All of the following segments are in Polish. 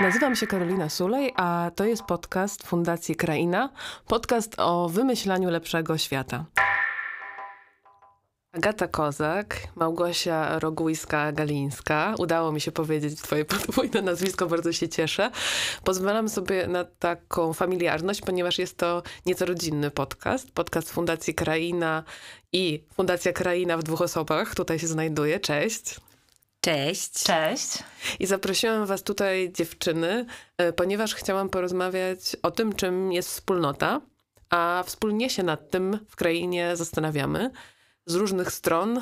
Nazywam się Karolina Sulej, a to jest podcast Fundacji Kraina, podcast o wymyślaniu lepszego świata. Agata Kozak, Małgosia Rogujska-Galińska. Udało mi się powiedzieć twoje podwójne nazwisko, bardzo się cieszę. Pozwalam sobie na taką familiarność, ponieważ jest to nieco rodzinny podcast. Podcast Fundacji Kraina i Fundacja Kraina w dwóch osobach. Tutaj się znajduje. Cześć. Cześć. Cześć. I zaprosiłam was tutaj, dziewczyny, e, ponieważ chciałam porozmawiać o tym, czym jest wspólnota, a wspólnie się nad tym w krainie zastanawiamy z różnych stron,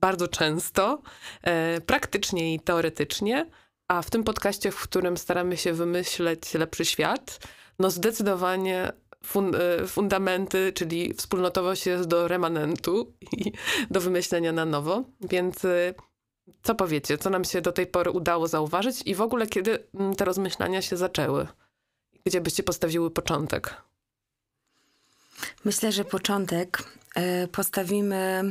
bardzo często, e, praktycznie i teoretycznie, a w tym podcaście, w którym staramy się wymyśleć lepszy świat, no zdecydowanie fun e, fundamenty, czyli wspólnotowość jest do remanentu i do wymyślenia na nowo, więc co powiecie, co nam się do tej pory udało zauważyć i w ogóle kiedy mm, te rozmyślania się zaczęły? Gdzie byście postawiły początek? Myślę, że początek e, postawimy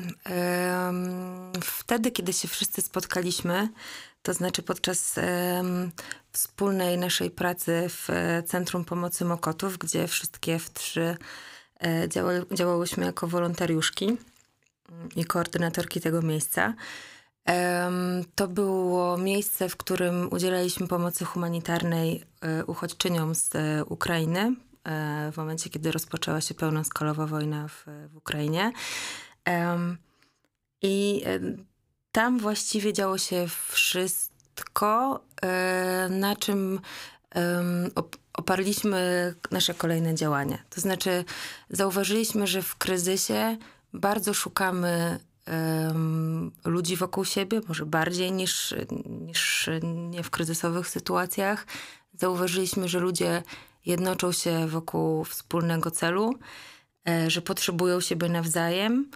wtedy, kiedy się wszyscy spotkaliśmy, to znaczy podczas wspólnej naszej pracy w Centrum Pomocy Mokotów, gdzie wszystkie w trzy e, działałyśmy jako wolontariuszki i koordynatorki tego miejsca. To było miejsce, w którym udzielaliśmy pomocy humanitarnej e, uchodźczyniom z e, Ukrainy e, w momencie, kiedy rozpoczęła się pełnoskalowa wojna w, w Ukrainie. I tam właściwie działo się wszystko, na czym oparliśmy nasze kolejne działania. To znaczy, zauważyliśmy, że w kryzysie bardzo szukamy ludzi wokół siebie, może bardziej niż, niż nie w kryzysowych sytuacjach. Zauważyliśmy, że ludzie jednoczą się wokół wspólnego celu, e, że potrzebują siebie nawzajem,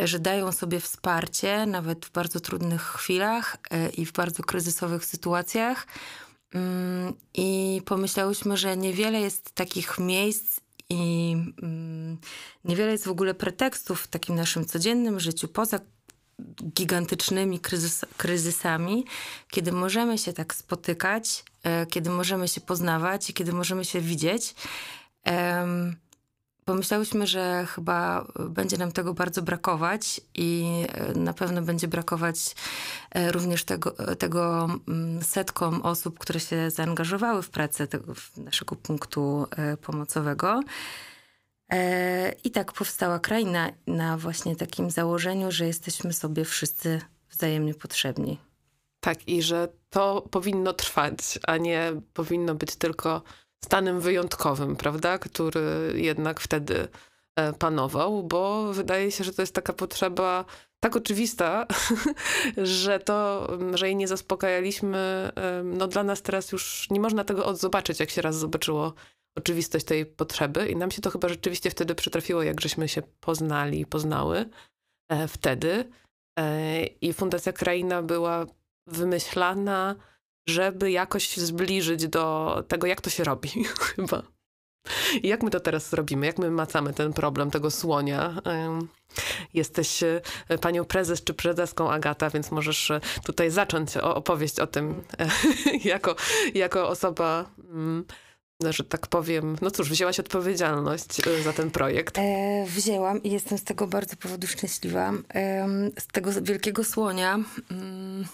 że dają sobie wsparcie nawet w bardzo trudnych chwilach e, i w bardzo kryzysowych sytuacjach. Mm, I pomyślałyśmy, że niewiele jest takich miejsc i mm, niewiele jest w ogóle pretekstów w takim naszym codziennym życiu, poza gigantycznymi kryzys kryzysami, kiedy możemy się tak spotykać, e, kiedy możemy się poznawać i kiedy możemy się widzieć. Pomyślałyśmy, że chyba będzie nam tego bardzo brakować i e, na pewno będzie brakować e, również tego, tego mm, setkom osób, które się zaangażowały w pracę tego naszego punktu e, pomocowego. I tak powstała kraina na właśnie takim założeniu, że jesteśmy sobie wszyscy wzajemnie potrzebni. Tak, i że to powinno trwać, a nie powinno być tylko stanem wyjątkowym, prawda, który jednak wtedy e, panował, bo wydaje się, że to jest taka potrzeba tak oczywista, że to, że jej nie zaspokajaliśmy, no dla nas teraz już nie można tego odzobaczyć, jak się raz zobaczyło oczywistość tej potrzeby i nam się to chyba rzeczywiście wtedy przytrafiło, jak żeśmy się poznali, poznały e, wtedy. E, i Fundacja Kraina była wymyślana żeby jakoś zbliżyć do tego, jak to się robi chyba. I jak my to teraz zrobimy? Jak my macamy ten problem tego słonia? Jesteś e, panią prezes czy prezeską Agata, więc możesz e, tutaj zacząć opowieść o tym jako, jako osoba mm, że tak powiem, no cóż, wzięłaś odpowiedzialność e, za ten projekt. E, wzięłam i jestem z tego bardzo powodu szczęśliwa. E, z tego wielkiego słonia mm,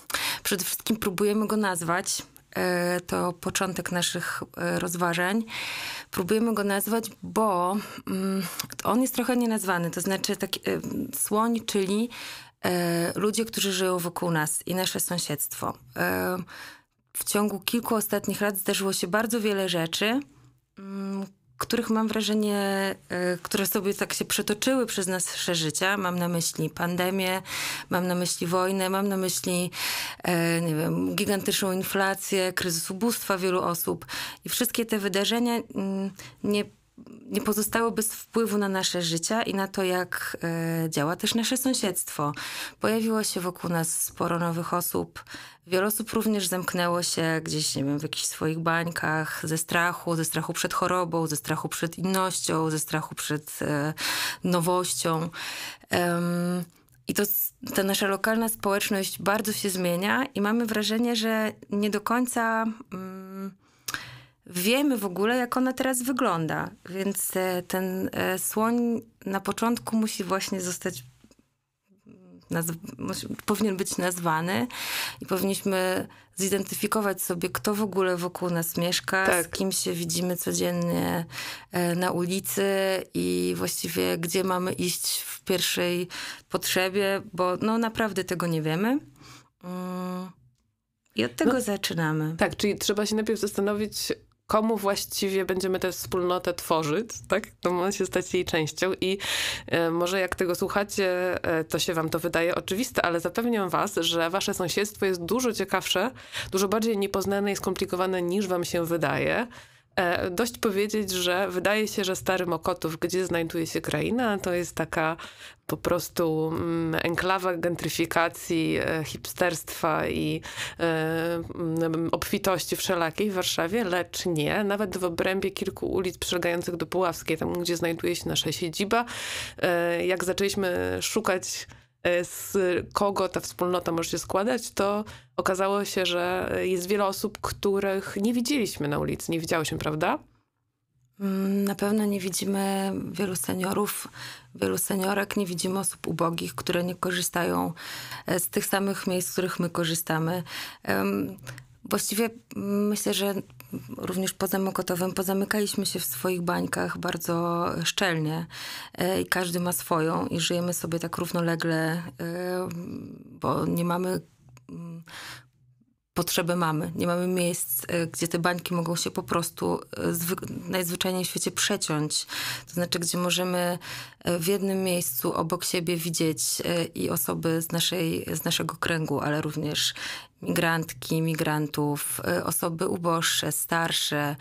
przede wszystkim próbujemy go nazwać. E, to początek naszych e, rozważań. Próbujemy go nazwać, bo mm, on jest trochę nienazwany. To znaczy taki, e, słoń, czyli ludzie, którzy żyją wokół nas i nasze sąsiedztwo w ciągu kilku ostatnich lat zdarzyło się bardzo wiele rzeczy, mm, których mam wrażenie, e, które sobie tak się przetoczyły przez nasze życia. Mam na myśli pandemię, mam na myśli wojnę, mam na myśli, e, nie wiem, gigantyczną inflację, kryzys ubóstwa wielu osób. I wszystkie te wydarzenia mm, nie nie pozostało bez wpływu na nasze życia i na to, jak e, działa też nasze sąsiedztwo. Pojawiło się wokół nas sporo nowych osób. Wiele osób również zamknęło się gdzieś, nie wiem, w jakichś swoich bańkach ze strachu, ze strachu przed chorobą, ze strachu przed innością, ze strachu przed e, nowością. I to ta nasza lokalna społeczność bardzo się zmienia i mamy wrażenie, że nie do końca mm, wiemy w ogóle, jak ona teraz wygląda. Więc e, ten e, słoń na początku musi właśnie zostać powinien być nazwany i powinniśmy zidentyfikować sobie, kto w ogóle wokół nas mieszka, tak. z kim się widzimy codziennie e, na ulicy i właściwie gdzie mamy iść w pierwszej potrzebie, bo no naprawdę tego nie wiemy. Mm. I od tego no, zaczynamy. Tak, czyli trzeba się najpierw zastanowić, komu właściwie będziemy tę wspólnotę tworzyć, tak? To ma się stać jej częścią i e, może jak tego słuchacie, e, to się wam to wydaje oczywiste, ale zapewniam was, że wasze sąsiedztwo jest dużo ciekawsze, dużo bardziej niepoznane i skomplikowane niż wam się wydaje. E, dość powiedzieć, że wydaje się, że Stary Mokotów, gdzie znajduje się kraina, to jest taka po prostu mm, enklawa gentryfikacji, e, hipsterstwa i e, mm, obfitości wszelakiej w Warszawie, lecz nie. Nawet w obrębie kilku ulic przylegających do Puławskiej, tam gdzie znajduje się nasza siedziba, jak zaczęliśmy szukać z kogo ta wspólnota może się składać, to okazało się, że jest wiele osób, których nie widzieliśmy na ulicy. Nie widziałyśmy, prawda? Mm, na pewno nie widzimy wielu seniorów, wielu seniorek, nie widzimy osób ubogich, które nie korzystają e, z tych samych miejsc, z których my korzystamy. Właściwie myślę, że również poza Mokotowem pozamykaliśmy się w swoich bańkach bardzo szczelnie e, i każdy ma swoją i żyjemy sobie tak równolegle, e, bo nie mamy mm, potrzeby mamy. Nie mamy miejsc, e, gdzie te bańki mogą się po prostu najzwyczajniej w świecie przeciąć. To znaczy, gdzie możemy w jednym miejscu obok siebie widzieć i osoby z, naszej, z naszego kręgu, ale również migrantki, migrantów, y, osoby uboższe, starsze,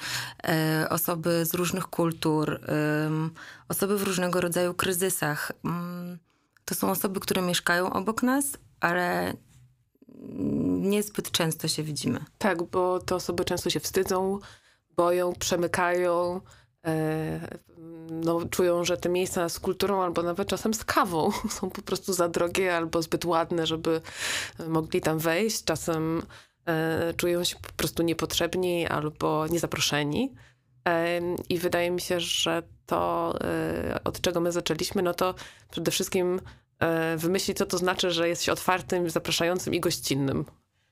y, osoby z różnych kultur, osoby w różnego rodzaju kryzysach. Mm, to są osoby, które mieszkają obok nas, ale niezbyt często się widzimy. Tak, bo te osoby często się wstydzą, boją, przemykają, e, no, czują, że te miejsca z kulturą albo nawet czasem z kawą są po prostu za drogie albo zbyt ładne, żeby mogli tam wejść. Czasem e, czują się po prostu niepotrzebni albo niezaproszeni. E, I wydaje mi się, że to, e, od czego my zaczęliśmy, no to przede wszystkim wymyślić, co to znaczy, że jest się otwartym, zapraszającym i gościnnym.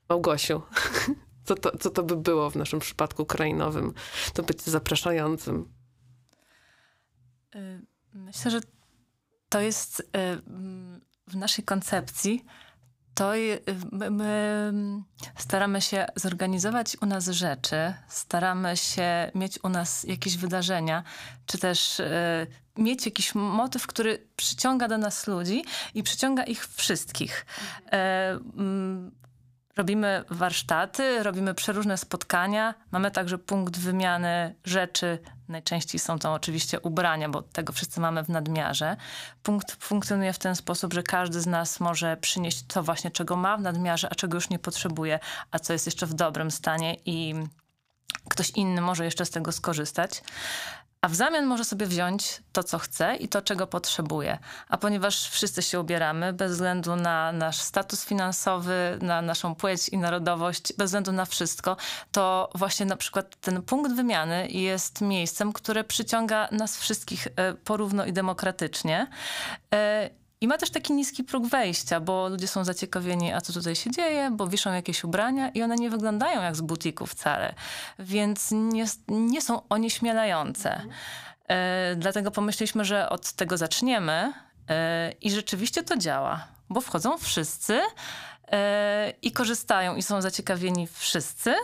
Małgosiu, co to, co to by było w naszym przypadku krainowym, to być zapraszającym? Y, myślę, że to jest y, w naszej koncepcji. To my staramy się zorganizować u nas rzeczy, staramy się mieć u nas jakieś wydarzenia, czy też y, mieć jakiś motyw, który przyciąga do nas ludzi i przyciąga ich wszystkich. Robimy warsztaty, robimy przeróżne spotkania. Mamy także punkt wymiany rzeczy. Najczęściej są to oczywiście ubrania, bo tego wszyscy mamy w nadmiarze. Punkt funkcjonuje w ten sposób, że każdy z nas może przynieść to właśnie, czego ma w nadmiarze, a czego już nie potrzebuje, a co jest jeszcze w dobrym stanie i ktoś inny może jeszcze z tego skorzystać a w zamian może sobie wziąć to, co chce i to, czego potrzebuje. A ponieważ wszyscy się ubieramy, bez względu na nasz status finansowy, na naszą płeć i narodowość, bez względu na wszystko, to właśnie na przykład ten punkt wymiany jest miejscem, które przyciąga nas wszystkich e, porówno i demokratycznie. I ma też taki niski próg wejścia, bo ludzie są zaciekawieni, a co tutaj się dzieje, bo wiszą jakieś ubrania i one nie wyglądają jak z butików wcale, więc nie, nie są onieśmielające. Mhm. E, dlatego pomyśleliśmy, że od tego zaczniemy e, i rzeczywiście to działa, bo wchodzą wszyscy e, i korzystają i są zaciekawieni wszyscy.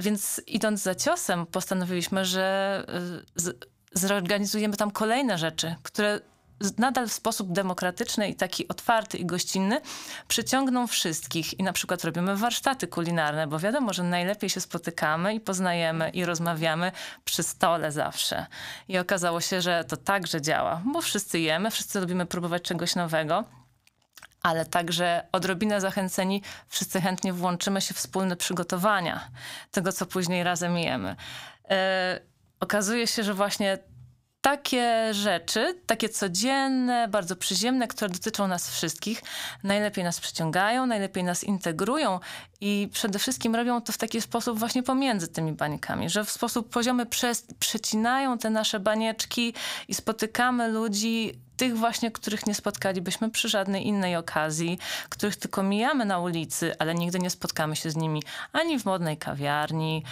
Więc idąc za ciosem, postanowiliśmy, że z, zorganizujemy tam kolejne rzeczy, które nadal w sposób demokratyczny i taki otwarty i gościnny przyciągną wszystkich. I na przykład robimy warsztaty kulinarne, bo wiadomo, że najlepiej się spotykamy i poznajemy i rozmawiamy przy stole zawsze. I okazało się, że to także działa, bo wszyscy jemy, wszyscy lubimy próbować czegoś nowego ale także odrobinę zachęceni, wszyscy chętnie włączymy się w wspólne przygotowania tego, co później razem jemy. Yy, okazuje się, że właśnie takie rzeczy, takie codzienne, bardzo przyziemne, które dotyczą nas wszystkich, najlepiej nas przyciągają, najlepiej nas integrują i przede wszystkim robią to w taki sposób właśnie pomiędzy tymi bańkami, że w sposób poziomy przez, przecinają te nasze banieczki i spotykamy ludzi, tych właśnie, których nie spotkalibyśmy przy żadnej innej okazji, których tylko mijamy na ulicy, ale nigdy nie spotkamy się z nimi ani w modnej kawiarni,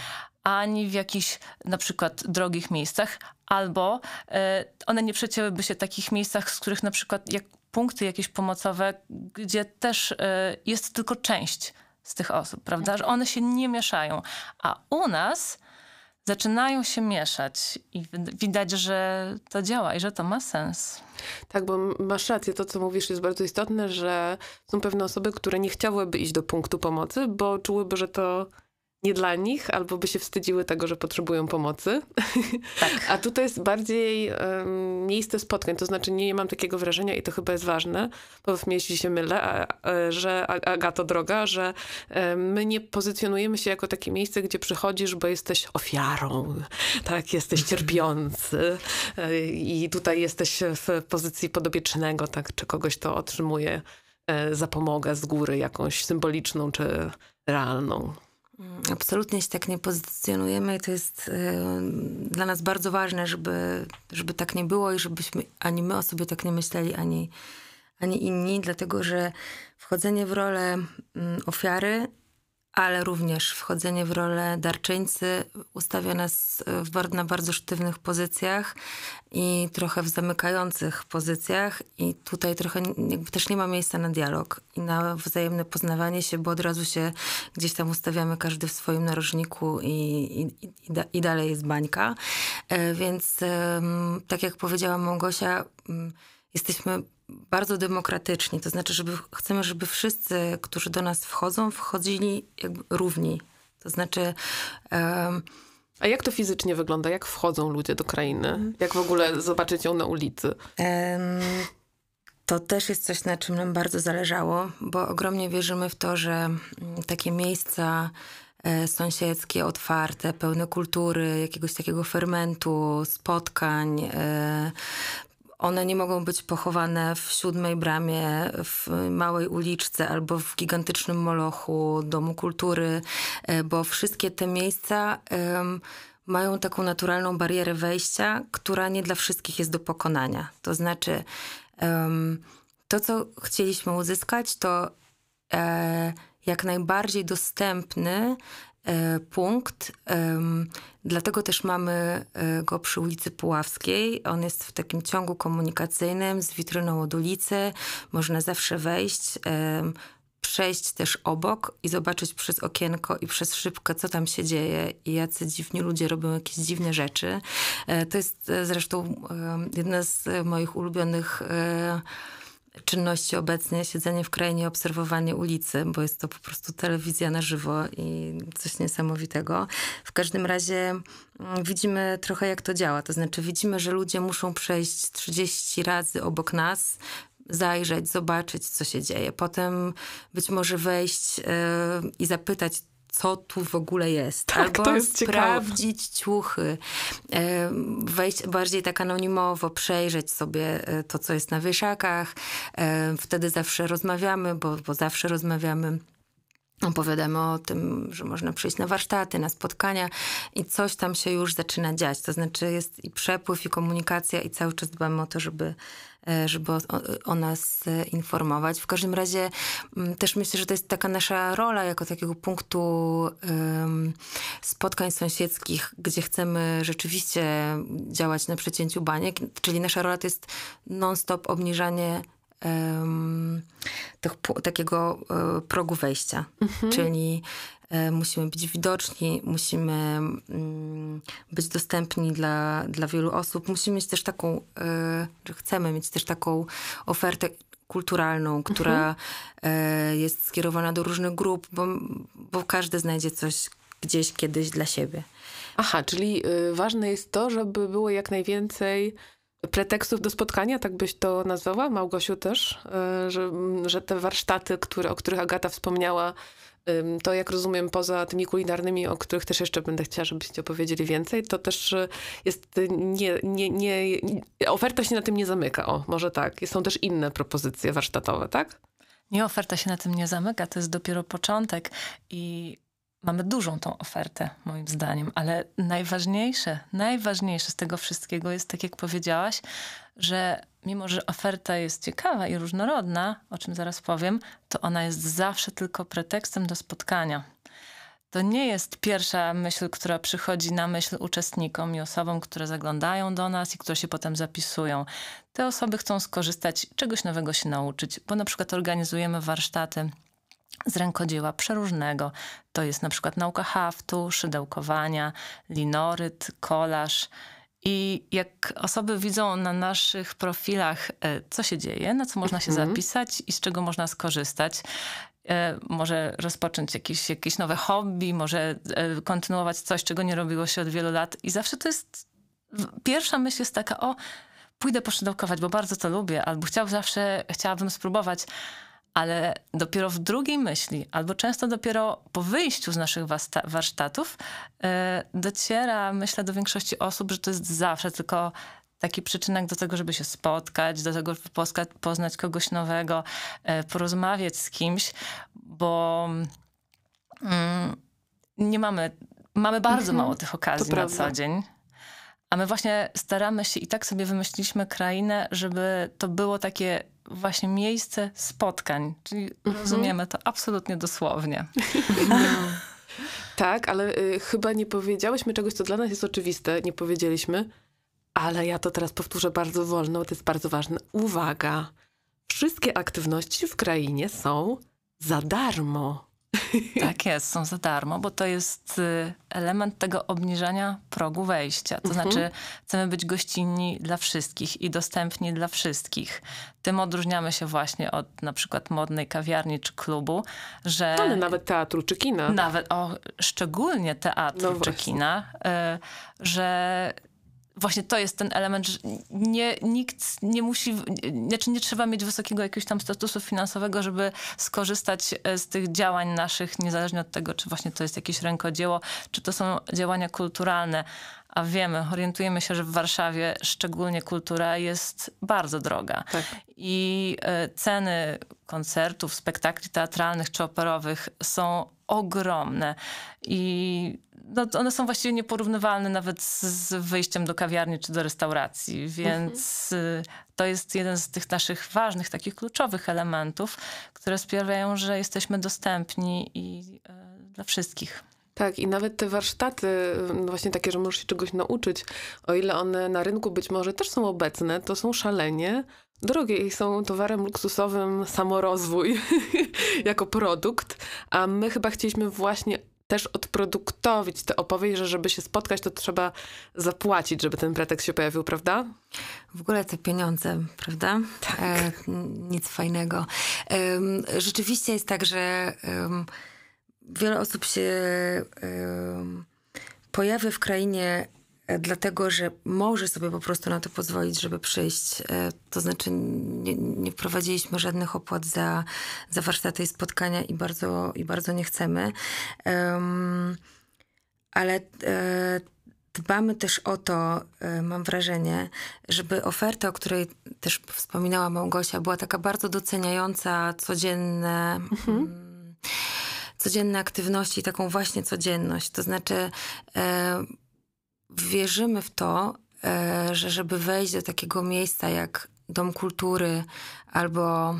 ani w jakichś na przykład drogich miejscach, albo e, one nie przecięłyby się w takich miejscach, z których na przykład jak punkty jakieś pomocowe, gdzie też e, jest tylko część z tych osób, prawda? Że one się nie mieszają. A u nas zaczynają się mieszać i widać, że to działa i że to ma sens. Tak, bo masz rację, to co mówisz jest bardzo istotne, że są pewne osoby, które nie chciałyby iść do punktu pomocy, bo czułyby, że to nie dla nich, albo by się wstydziły tego, że potrzebują pomocy. Tak. A tutaj jest bardziej um, miejsce spotkań, to znaczy nie mam takiego wrażenia i to chyba jest ważne, powiedz mi, jeśli się mylę, a, a, że Agato droga, że um, my nie pozycjonujemy się jako takie miejsce, gdzie przychodzisz, bo jesteś ofiarą, tak, jesteś cierpiący e, i tutaj jesteś w pozycji podobiecznego, tak, czy kogoś to otrzymuje e, zapomogę z góry, jakąś symboliczną czy realną. Mm, absolutnie się tak nie pozycjonujemy. I to jest y, dla nas bardzo ważne, żeby, żeby tak nie było i żebyśmy ani my o sobie tak nie myśleli, ani, ani inni, dlatego że wchodzenie w rolę y, ofiary ale również wchodzenie w rolę darczyńcy ustawia nas w, na bardzo sztywnych pozycjach i trochę w zamykających pozycjach i tutaj trochę też nie ma miejsca na dialog i na wzajemne poznawanie się, bo od razu się gdzieś tam ustawiamy każdy w swoim narożniku i, i, i, i dalej jest bańka. E, więc tak jak powiedziała Małgosia, jesteśmy bardzo demokratyczni. To znaczy, żeby, chcemy, żeby wszyscy, którzy do nas wchodzą, wchodzili jakby równi. To znaczy... Um, a jak to fizycznie wygląda? Jak wchodzą ludzie do krainy? Jak w ogóle zobaczyć ją na ulicy? Um, to też jest coś, na czym nam bardzo zależało, bo ogromnie wierzymy w to, że mm, takie miejsca e, sąsiedzkie, otwarte, pełne kultury, jakiegoś takiego fermentu, spotkań, e, one nie mogą być pochowane w siódmej bramie, w małej uliczce albo w gigantycznym molochu Domu Kultury, e, bo wszystkie te miejsca mają taką naturalną barierę wejścia, która nie dla wszystkich jest do pokonania. To znaczy, to co chcieliśmy uzyskać, to e, jak najbardziej dostępny punkt. Dlatego też mamy e, go przy ulicy Puławskiej. On jest w takim ciągu komunikacyjnym z witryną od ulicy. Można zawsze wejść, przejść też obok i zobaczyć przez okienko i przez szybkę, co tam się dzieje i jacy dziwni ludzie robią jakieś dziwne rzeczy. E, to jest zresztą jedna z moich ulubionych czynności obecnie, siedzenie w krainie, obserwowanie ulicy, bo jest to po prostu telewizja na żywo i coś niesamowitego. W każdym razie mm, widzimy trochę jak to działa, to znaczy widzimy, że ludzie muszą przejść 30 razy obok nas, zajrzeć, zobaczyć, co się dzieje. Potem być może wejść yy, i zapytać, co tu w ogóle jest. Tak, Albo to jest sprawdzić ciekawe. ciuchy, e, wejść bardziej tak anonimowo, przejrzeć sobie e, to, co jest na wieszakach. E, wtedy zawsze rozmawiamy, bo, bo zawsze rozmawiamy opowiadamy o tym, że można przyjść na warsztaty, na spotkania i coś tam się już zaczyna dziać. To znaczy jest i przepływ, i komunikacja i cały czas dbamy o to, żeby, żeby o, o nas informować. W każdym razie mm, też myślę, że to jest taka nasza rola jako takiego punktu um, spotkań sąsiedzkich, gdzie chcemy rzeczywiście działać na przecięciu baniek, czyli nasza rola to jest non-stop obniżanie tych, takiego e, progu wejścia. Mhm. Czyli e, musimy być widoczni, musimy mm, być dostępni dla, dla wielu osób. Musimy mieć też taką, e, że chcemy mieć też taką ofertę kulturalną, która mhm. jest skierowana do różnych grup, bo, bo każdy znajdzie coś gdzieś kiedyś dla siebie. Aha, czyli y, ważne jest to, żeby było jak najwięcej pretekstów do spotkania, tak byś to nazwała, Małgosiu też, e, że, że te warsztaty, które, o których Agata wspomniała, to jak rozumiem, poza tymi kulinarnymi, o których też jeszcze będę chciała, żebyście opowiedzieli więcej, to też y, jest y, nie, nie, nie, oferta się na tym nie zamyka. O, może tak. Są też inne propozycje warsztatowe, tak? Nie, oferta się na tym nie zamyka, to jest dopiero początek i mamy dużą tą ofertę, moim zdaniem, ale najważniejsze, najważniejsze z tego wszystkiego jest, tak jak powiedziałaś, że mimo, że oferta jest ciekawa i różnorodna, o czym zaraz powiem, to ona jest zawsze tylko pretekstem do spotkania. To nie jest pierwsza myśl, która przychodzi na myśl uczestnikom i osobom, które zaglądają do nas i które się potem zapisują. Te osoby chcą skorzystać, czegoś nowego się nauczyć, bo na przykład organizujemy warsztaty z rękodzieła przeróżnego. To jest na przykład nauka haftu, szydełkowania, linoryt, kolaż. I jak osoby widzą na naszych profilach, e, co się dzieje, na co można się mhm. zapisać i z czego można skorzystać, e, może rozpocząć jakieś, jakieś nowe hobby, może e, kontynuować coś, czego nie robiło się od wielu lat. I zawsze to jest. Pierwsza myśl jest taka: o, pójdę poszydełkować, bo bardzo to lubię, albo chciał, zawsze chciałabym spróbować ale dopiero w drugiej myśli, albo często dopiero po wyjściu z naszych warsztatów, e, dociera, myślę, do większości osób, że to jest zawsze tylko taki przyczynek do tego, żeby się spotkać, do tego, żeby poznać kogoś nowego, e, porozmawiać z kimś, bo mm, nie mamy, mamy bardzo mhm. mało tych okazji na co dzień. A my właśnie staramy się i tak sobie wymyśliliśmy krainę, żeby to było takie właśnie miejsce spotkań. Czyli mhm. rozumiemy to absolutnie dosłownie. tak, ale y, chyba nie powiedziałyśmy czegoś, co dla nas jest oczywiste. Nie powiedzieliśmy, ale ja to teraz powtórzę bardzo wolno, to jest bardzo ważne. Uwaga! Wszystkie aktywności w krainie są za darmo. Tak jest, są za darmo, bo to jest y, element tego obniżania progu wejścia. To mhm. znaczy, chcemy być gościnni dla wszystkich i dostępni dla wszystkich. Tym odróżniamy się właśnie od na przykład modnej kawiarni czy klubu, że. Ale nawet teatru czy kina. Nawet, o, szczególnie teatru no czy kina, y, że właśnie to jest ten element, że nie, nikt nie musi, znaczy nie trzeba mieć wysokiego jakiegoś tam statusu finansowego, żeby skorzystać e, z tych działań naszych, niezależnie od tego, czy właśnie to jest jakieś rękodzieło, czy to są działania kulturalne. A wiemy, orientujemy się, że w Warszawie szczególnie kultura jest bardzo droga. Tak. I e, ceny koncertów, spektakli teatralnych czy operowych są ogromne. I no, one są właściwie nieporównywalne nawet z wyjściem do kawiarni czy do restauracji, więc mhm. to jest jeden z tych naszych ważnych, takich kluczowych elementów, które sprawiają, że jesteśmy dostępni i e, dla wszystkich. Tak, i nawet te warsztaty, no właśnie takie, że możesz się czegoś nauczyć, o ile one na rynku być może też są obecne, to są szalenie drogie i są towarem luksusowym samorozwój jako produkt, a my chyba chcieliśmy właśnie też odproduktowić tę opowieść, że żeby się spotkać, to trzeba zapłacić, żeby ten pretekst się pojawił, prawda? W ogóle te pieniądze, prawda? Tak. E, nic fajnego. E, rzeczywiście jest tak, że e, wiele osób się pojawia w krainie E, dlatego że może sobie po prostu na to pozwolić, żeby przyjść. E, to znaczy nie, nie wprowadziliśmy żadnych opłat za, za warsztaty i spotkania i bardzo, i bardzo nie chcemy. Ale e, dbamy też o to, mam wrażenie, żeby oferta, o której też wspominała Małgosia, była taka bardzo doceniająca codzienne... Mhm. Codzienne aktywności, taką właśnie codzienność. To znaczy, wierzymy w to, e, że żeby wejść do takiego miejsca jak Dom Kultury albo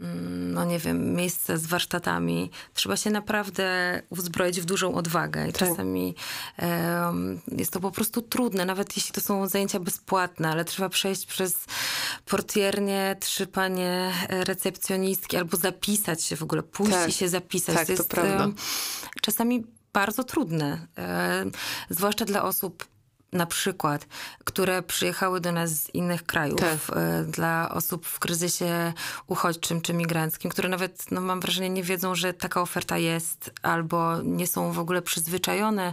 no nie wiem, miejsce z warsztatami, trzeba się naprawdę uzbroić w dużą odwagę. I tak. czasami um, jest to po prostu trudne, nawet jeśli to są zajęcia bezpłatne, ale trzeba przejść przez portiernie, trzy panie recepcjonistki, albo zapisać się w ogóle, pójść tak. i się zapisać. Tak, to, jest, prawda. czasami bardzo trudne, e, zwłaszcza dla osób na przykład, które przyjechały do nas z innych krajów, tak. e, dla osób w kryzysie uchodźczym czy migranckim, które nawet, no mam wrażenie, nie wiedzą, że taka oferta jest, albo nie są w ogóle przyzwyczajone,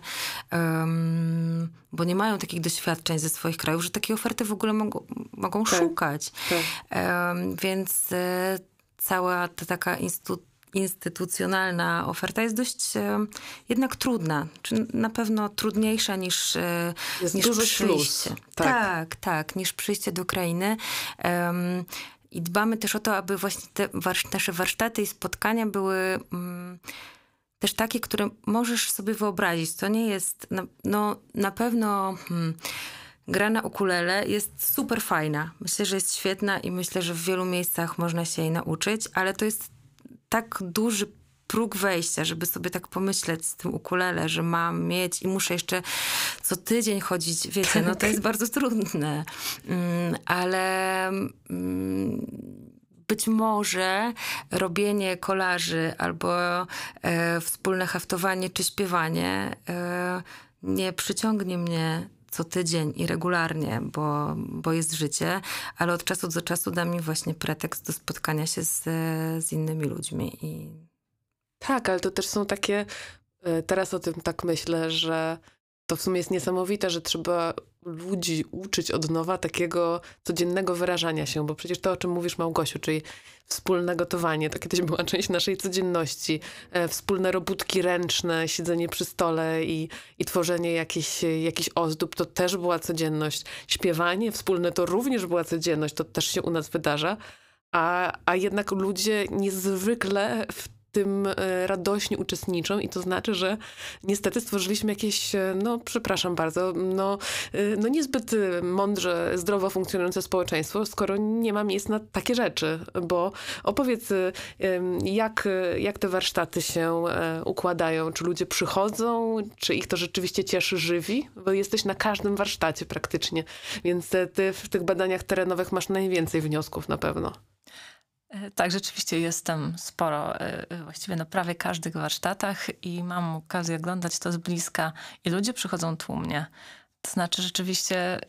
um, bo nie mają takich doświadczeń ze swoich krajów, że takie oferty w ogóle mogą, mogą tak. szukać. Tak. Um, więc e, cała ta taka instytucja instytucjonalna oferta jest dość e, jednak trudna. Czy na pewno trudniejsza niż, e, jest niż dużo przyjście. Śluz. Tak. tak, tak, niż przyjście do krainy. Um, I dbamy też o to, aby właśnie te nasze warsztaty i spotkania były um, też takie, które możesz sobie wyobrazić. To nie jest, no, no na pewno... Hmm, gra na ukulele jest super fajna. Myślę, że jest świetna i myślę, że w wielu miejscach można się jej nauczyć, ale to jest tak duży próg wejścia, żeby sobie tak pomyśleć z tym ukulele, że mam mieć i muszę jeszcze co tydzień chodzić, wiecie, no to jest bardzo trudne. Mm, ale mm, być może robienie kolaży albo e, wspólne haftowanie czy śpiewanie e, nie przyciągnie mnie co tydzień i regularnie, bo, bo jest życie, ale od czasu do czasu da mi właśnie pretekst do spotkania się z, z innymi ludźmi. I... Tak, ale to też są takie, e, teraz o tym tak myślę, że to w sumie jest niesamowite, że trzeba ludzi uczyć od nowa takiego codziennego wyrażania się, bo przecież to, o czym mówisz Małgosiu, czyli wspólne gotowanie, to kiedyś była część naszej codzienności, e, wspólne robótki ręczne, siedzenie przy stole i, i tworzenie jakichś, jakichś ozdób, to też była codzienność. Śpiewanie wspólne to również była codzienność, to też się u nas wydarza, a, a jednak ludzie niezwykle w tym e, radośnie uczestniczą i to znaczy, że niestety stworzyliśmy jakieś, e, no przepraszam bardzo, no, e, no niezbyt mądrze, zdrowo funkcjonujące społeczeństwo, skoro nie ma miejsc na takie rzeczy, bo opowiedz, jak, jak te warsztaty się układają, czy ludzie przychodzą, czy ich to rzeczywiście cieszy, żywi, bo jesteś na każdym warsztacie praktycznie, więc ty w tych badaniach terenowych masz najwięcej wniosków na pewno. E, tak, rzeczywiście jestem sporo, e, e, właściwie na prawie każdych warsztatach i mam okazję oglądać to z bliska i ludzie przychodzą tłumnie. To znaczy rzeczywiście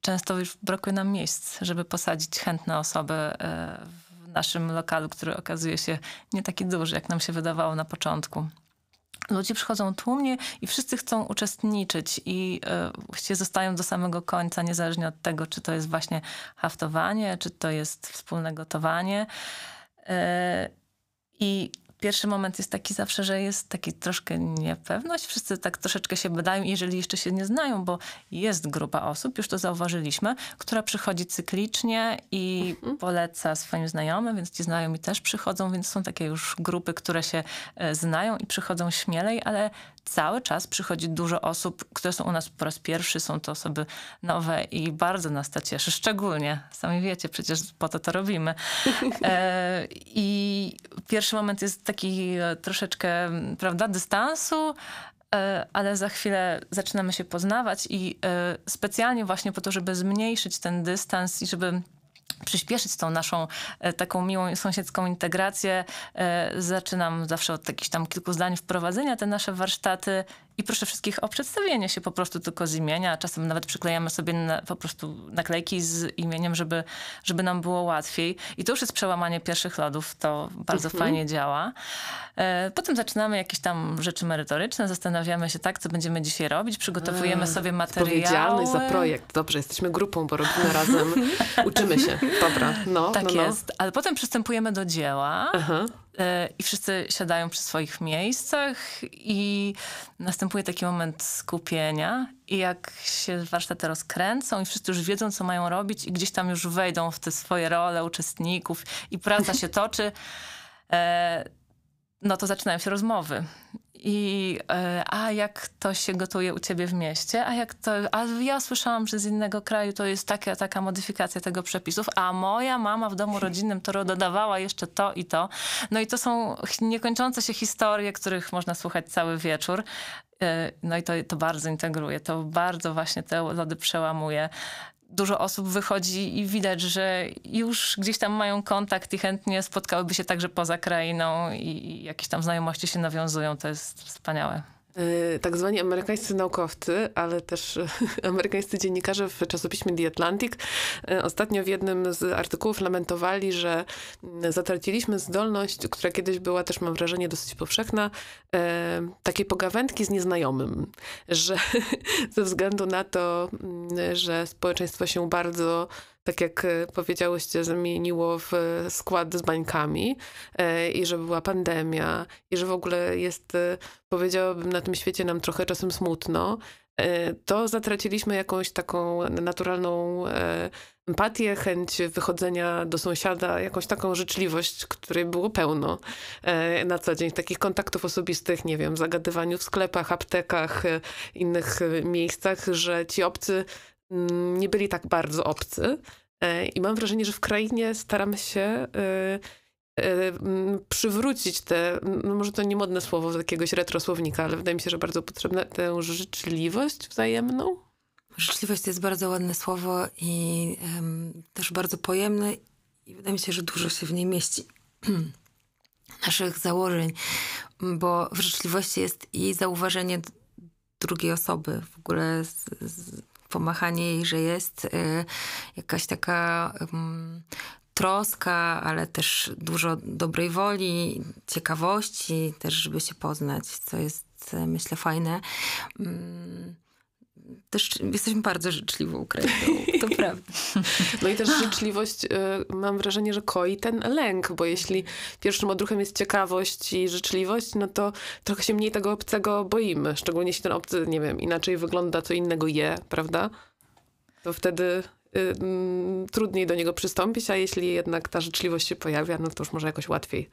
często już brakuje nam miejsc, żeby posadzić chętne osoby w naszym lokalu, który okazuje się nie taki duży, jak nam się wydawało na początku. Ludzie przychodzą tłumnie i wszyscy chcą uczestniczyć i y, właściwie zostają do samego końca, niezależnie od tego, czy to jest właśnie haftowanie, czy to jest wspólne gotowanie. Y, I pierwszy moment jest taki zawsze, że jest taki troszkę niepewność. Wszyscy tak troszeczkę się badają, jeżeli jeszcze się nie znają, bo jest grupa osób, już to zauważyliśmy, która przychodzi cyklicznie i mhm. poleca swoim znajomym, więc ci znajomi też przychodzą, więc są takie już grupy, które się e, znają i przychodzą śmielej, ale cały czas przychodzi dużo osób, które są u nas po raz pierwszy, są to osoby nowe i bardzo nas to cieszy, szczególnie, sami wiecie, przecież po to to robimy. E, I pierwszy moment jest taki e, troszeczkę, prawda, dystansu, e, ale za chwilę zaczynamy się poznawać i e, specjalnie właśnie po to, żeby zmniejszyć ten dystans i żeby przyspieszyć tą naszą taką miłą sąsiedzką integrację. Zaczynam zawsze od jakichś tam kilku zdań wprowadzenia te nasze warsztaty i proszę wszystkich o przedstawienie się po prostu tylko z imienia. Czasem nawet przyklejamy sobie na, po prostu naklejki z imieniem, żeby, żeby nam było łatwiej. I to już jest przełamanie pierwszych lodów. To bardzo mhm. fajnie działa. E, potem zaczynamy jakieś tam rzeczy merytoryczne. Zastanawiamy się tak, co będziemy dzisiaj robić. Przygotowujemy sobie materiały. Odpowiedzialność za projekt. Dobrze, jesteśmy grupą, bo robimy razem. Uczymy się. Dobra, no. Tak no, no. jest. Ale potem przystępujemy do dzieła. Aha. E, i wszyscy siadają przy swoich miejscach i następuje taki moment skupienia i jak się warsztaty rozkręcą i wszyscy już wiedzą, co mają robić i gdzieś tam już wejdą w te swoje role uczestników i praca się toczy, e, no to zaczynają się rozmowy. I e, a jak to się gotuje u ciebie w mieście, a jak to, a ja słyszałam, że z innego kraju to jest taka, taka modyfikacja tego przepisów, a moja mama w domu rodzinnym to dodawała jeszcze to i to. No i to są niekończące się historie, których można słuchać cały wieczór. E, no i to, to bardzo integruje, to bardzo właśnie te lody przełamuje dużo osób wychodzi i widać, że już gdzieś tam mają kontakt i chętnie spotkałyby się także poza krainą i jakieś tam znajomości się nawiązują. To jest wspaniałe. Y, tak zwani amerykańscy naukowcy, ale też amerykańscy dziennikarze w czasopiśmie The Atlantic y, ostatnio w jednym z artykułów lamentowali, że mm, zatraciliśmy zdolność, która kiedyś była też, mam wrażenie, dosyć powszechna, takiej pogawędki z nieznajomym, że ze względu na to, mm, że społeczeństwo się bardzo tak jak powiedziałyście, zamieniło w skład z bańkami i że była pandemia i że w ogóle jest, powiedziałabym, na tym świecie nam trochę czasem smutno, to zatraciliśmy jakąś taką naturalną empatię, chęć wychodzenia do sąsiada, jakąś taką życzliwość, której było pełno e, na co dzień. Takich kontaktów osobistych, nie wiem, zagadywaniu w sklepach, aptekach, e, innych e, miejscach, że ci obcy nie byli tak bardzo obcy. I mam wrażenie, że w krainie staramy się mm, przywrócić te, no może to nie modne słowo z jakiegoś retrosłownika, ale wydaje mi się, że bardzo potrzebne, tę życzliwość wzajemną. Życzliwość to jest bardzo ładne słowo i um, też bardzo pojemne i wydaje mi się, że dużo się w niej mieści naszych założeń, bo w życzliwości jest i zauważenie drugiej osoby, w ogóle z, z, pomachanie jej, że jest y, jakaś taka y, troska, ale też dużo dobrej woli, ciekawości, też żeby się poznać, co jest myślę fajne. Y, też jesteśmy bardzo życzliwą krainą, to prawda. No i też życzliwość, y, mam wrażenie, że koi ten lęk, bo jeśli pierwszym odruchem jest ciekawość i życzliwość, no to trochę się mniej tego obcego boimy. Szczególnie jeśli ten obcy, nie wiem, inaczej wygląda, co innego je, prawda? To wtedy y, mm, trudniej do niego przystąpić, a jeśli jednak ta życzliwość się pojawia, no to już może jakoś łatwiej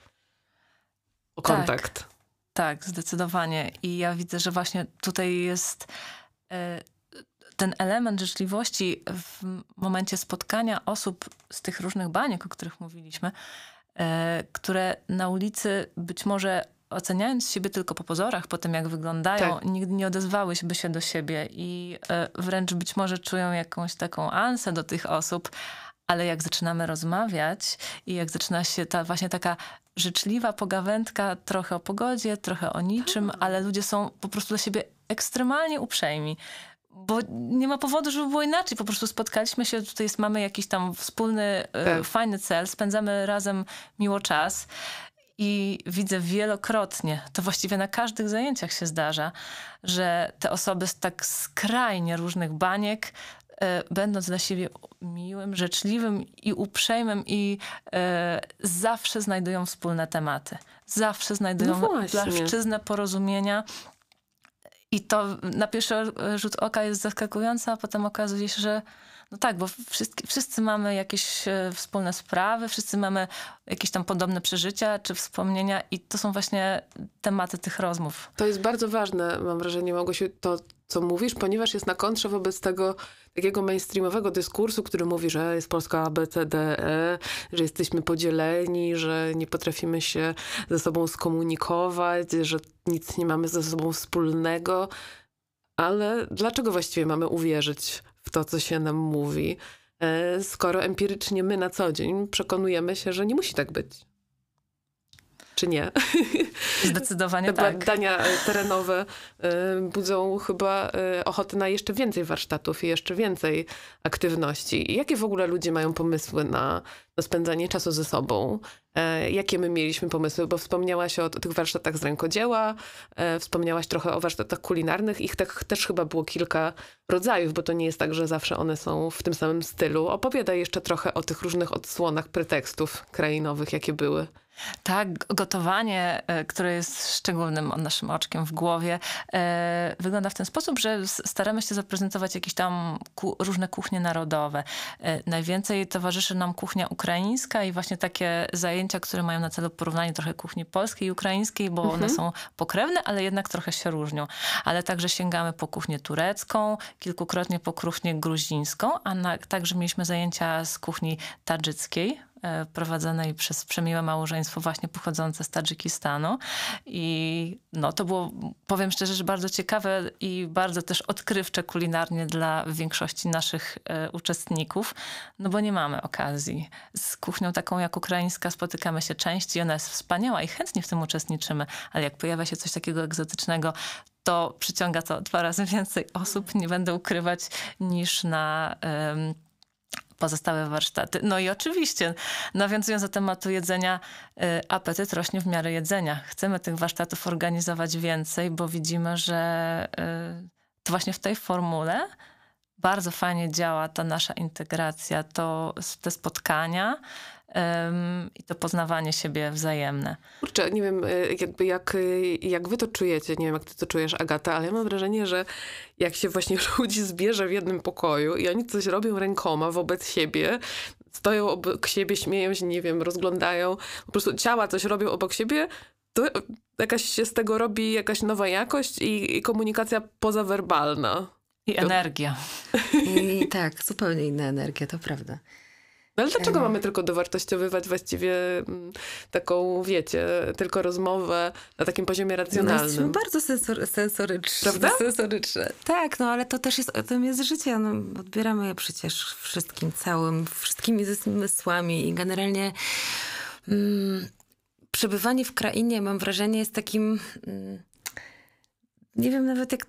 o tak. kontakt. Tak, tak zdecydowanie. I ja widzę, że właśnie tutaj jest E, ten element życzliwości w momencie spotkania osób z tych różnych baniek, o których mówiliśmy, e, które na ulicy być może oceniając siebie tylko po pozorach, po tym jak wyglądają, tak. nigdy nie odezwałyby się do siebie i e, wręcz być może czują jakąś taką ansę do tych osób, ale jak zaczynamy rozmawiać i jak zaczyna się ta właśnie taka życzliwa pogawędka, trochę o pogodzie, trochę o niczym, tak. ale ludzie są po prostu do siebie ekstremalnie uprzejmi. Bo nie ma powodu, żeby było inaczej. Po prostu spotkaliśmy się, tutaj jest, mamy jakiś tam wspólny, e, tak. fajny cel, spędzamy razem miło czas. I widzę wielokrotnie, to właściwie na każdych zajęciach się zdarza, że te osoby z tak skrajnie różnych baniek E, będąc dla siebie miłym, życzliwym i uprzejmym i e, zawsze znajdują wspólne tematy. Zawsze znajdują no płaszczyznę porozumienia. I to na pierwszy rzut oka jest zaskakujące, a potem okazuje się, że no tak, bo wszyscy, wszyscy mamy jakieś e, wspólne sprawy, wszyscy mamy jakieś tam podobne przeżycia czy wspomnienia i to są właśnie tematy tych rozmów. To jest bardzo ważne, mam wrażenie, Małgosiu, to co mówisz, ponieważ jest na kontrze wobec tego takiego mainstreamowego dyskursu, który mówi, że jest Polska A, B, C, D, E, że jesteśmy podzieleni, że nie potrafimy się ze sobą skomunikować, że nic nie mamy ze sobą wspólnego. Ale dlaczego właściwie mamy uwierzyć w to, co się nam mówi, e, skoro empirycznie my na co dzień przekonujemy się, że nie musi tak być? Czy nie. Zdecydowanie Te tak. badania e, terenowe e, budzą chyba e, ochotę na jeszcze więcej warsztatów i jeszcze więcej aktywności. Jakie w ogóle ludzie mają pomysły na, na spędzanie czasu ze sobą? Jakie my mieliśmy pomysły? Bo wspomniałaś o tych warsztatach z rękodzieła, wspomniałaś trochę o warsztatach kulinarnych. Ich tak, też chyba było kilka rodzajów, bo to nie jest tak, że zawsze one są w tym samym stylu. Opowiadaj jeszcze trochę o tych różnych odsłonach pretekstów krainowych, jakie były. Tak, gotowanie, e, które jest szczególnym naszym oczkiem w głowie, e, wygląda w ten sposób, że staramy się zaprezentować jakieś tam różne kuchnie narodowe. E, najwięcej towarzyszy nam kuchnia ukraińska i właśnie takie zajęcia, które mają na celu porównanie trochę kuchni polskiej i ukraińskiej, bo mhm. one są pokrewne, ale jednak trochę się różnią. Ale także sięgamy po kuchnię turecką, kilkukrotnie po kuchnię gruzińską, a na, także mieliśmy zajęcia z kuchni tadżyckiej, prowadzonej przez przemiłe małżeństwo właśnie pochodzące z Tadżykistanu. I no, to było, powiem szczerze, że bardzo ciekawe i bardzo też odkrywcze kulinarnie dla większości naszych e, uczestników, no bo nie mamy okazji. Z kuchnią taką jak ukraińska spotykamy się częściej, ona jest wspaniała i chętnie w tym uczestniczymy, ale jak pojawia się coś takiego egzotycznego, to przyciąga to dwa razy więcej osób, nie będę ukrywać, niż na... Um, pozostałe warsztaty. No i oczywiście, nawiązując do tematu jedzenia, y, apetyt rośnie w miarę jedzenia. Chcemy tych warsztatów organizować więcej, bo widzimy, że y, to właśnie w tej formule bardzo fajnie działa ta nasza integracja, to te spotkania um, i to poznawanie siebie wzajemne. Kurczę, nie wiem e, jakby jak, e, jak wy to czujecie, nie wiem jak ty to czujesz Agata, ale ja mam wrażenie, że jak się właśnie ludzi zbierze w jednym pokoju i oni coś robią rękoma wobec siebie, stoją obok siebie, śmieją się, nie wiem, rozglądają, po prostu ciała coś robią obok siebie, to jakaś się z tego robi jakaś nowa jakość i, i komunikacja pozawerbalna. I energia. I tak, zupełnie inna energia, to prawda. No ale dlaczego mamy tylko dowartościowywać właściwie mm, taką, wiecie, tylko rozmowę na takim poziomie no, racjonalnym? No, bardzo sensor, sensoryczne. Prawda? Sensoryczne. Tak, no ale to też jest, o tym jest życie. No, odbieramy je przecież wszystkim całym, wszystkimi zmysłami i generalnie mm, przebywanie w krainie, mam wrażenie, jest takim... Mm, nie wiem nawet jak,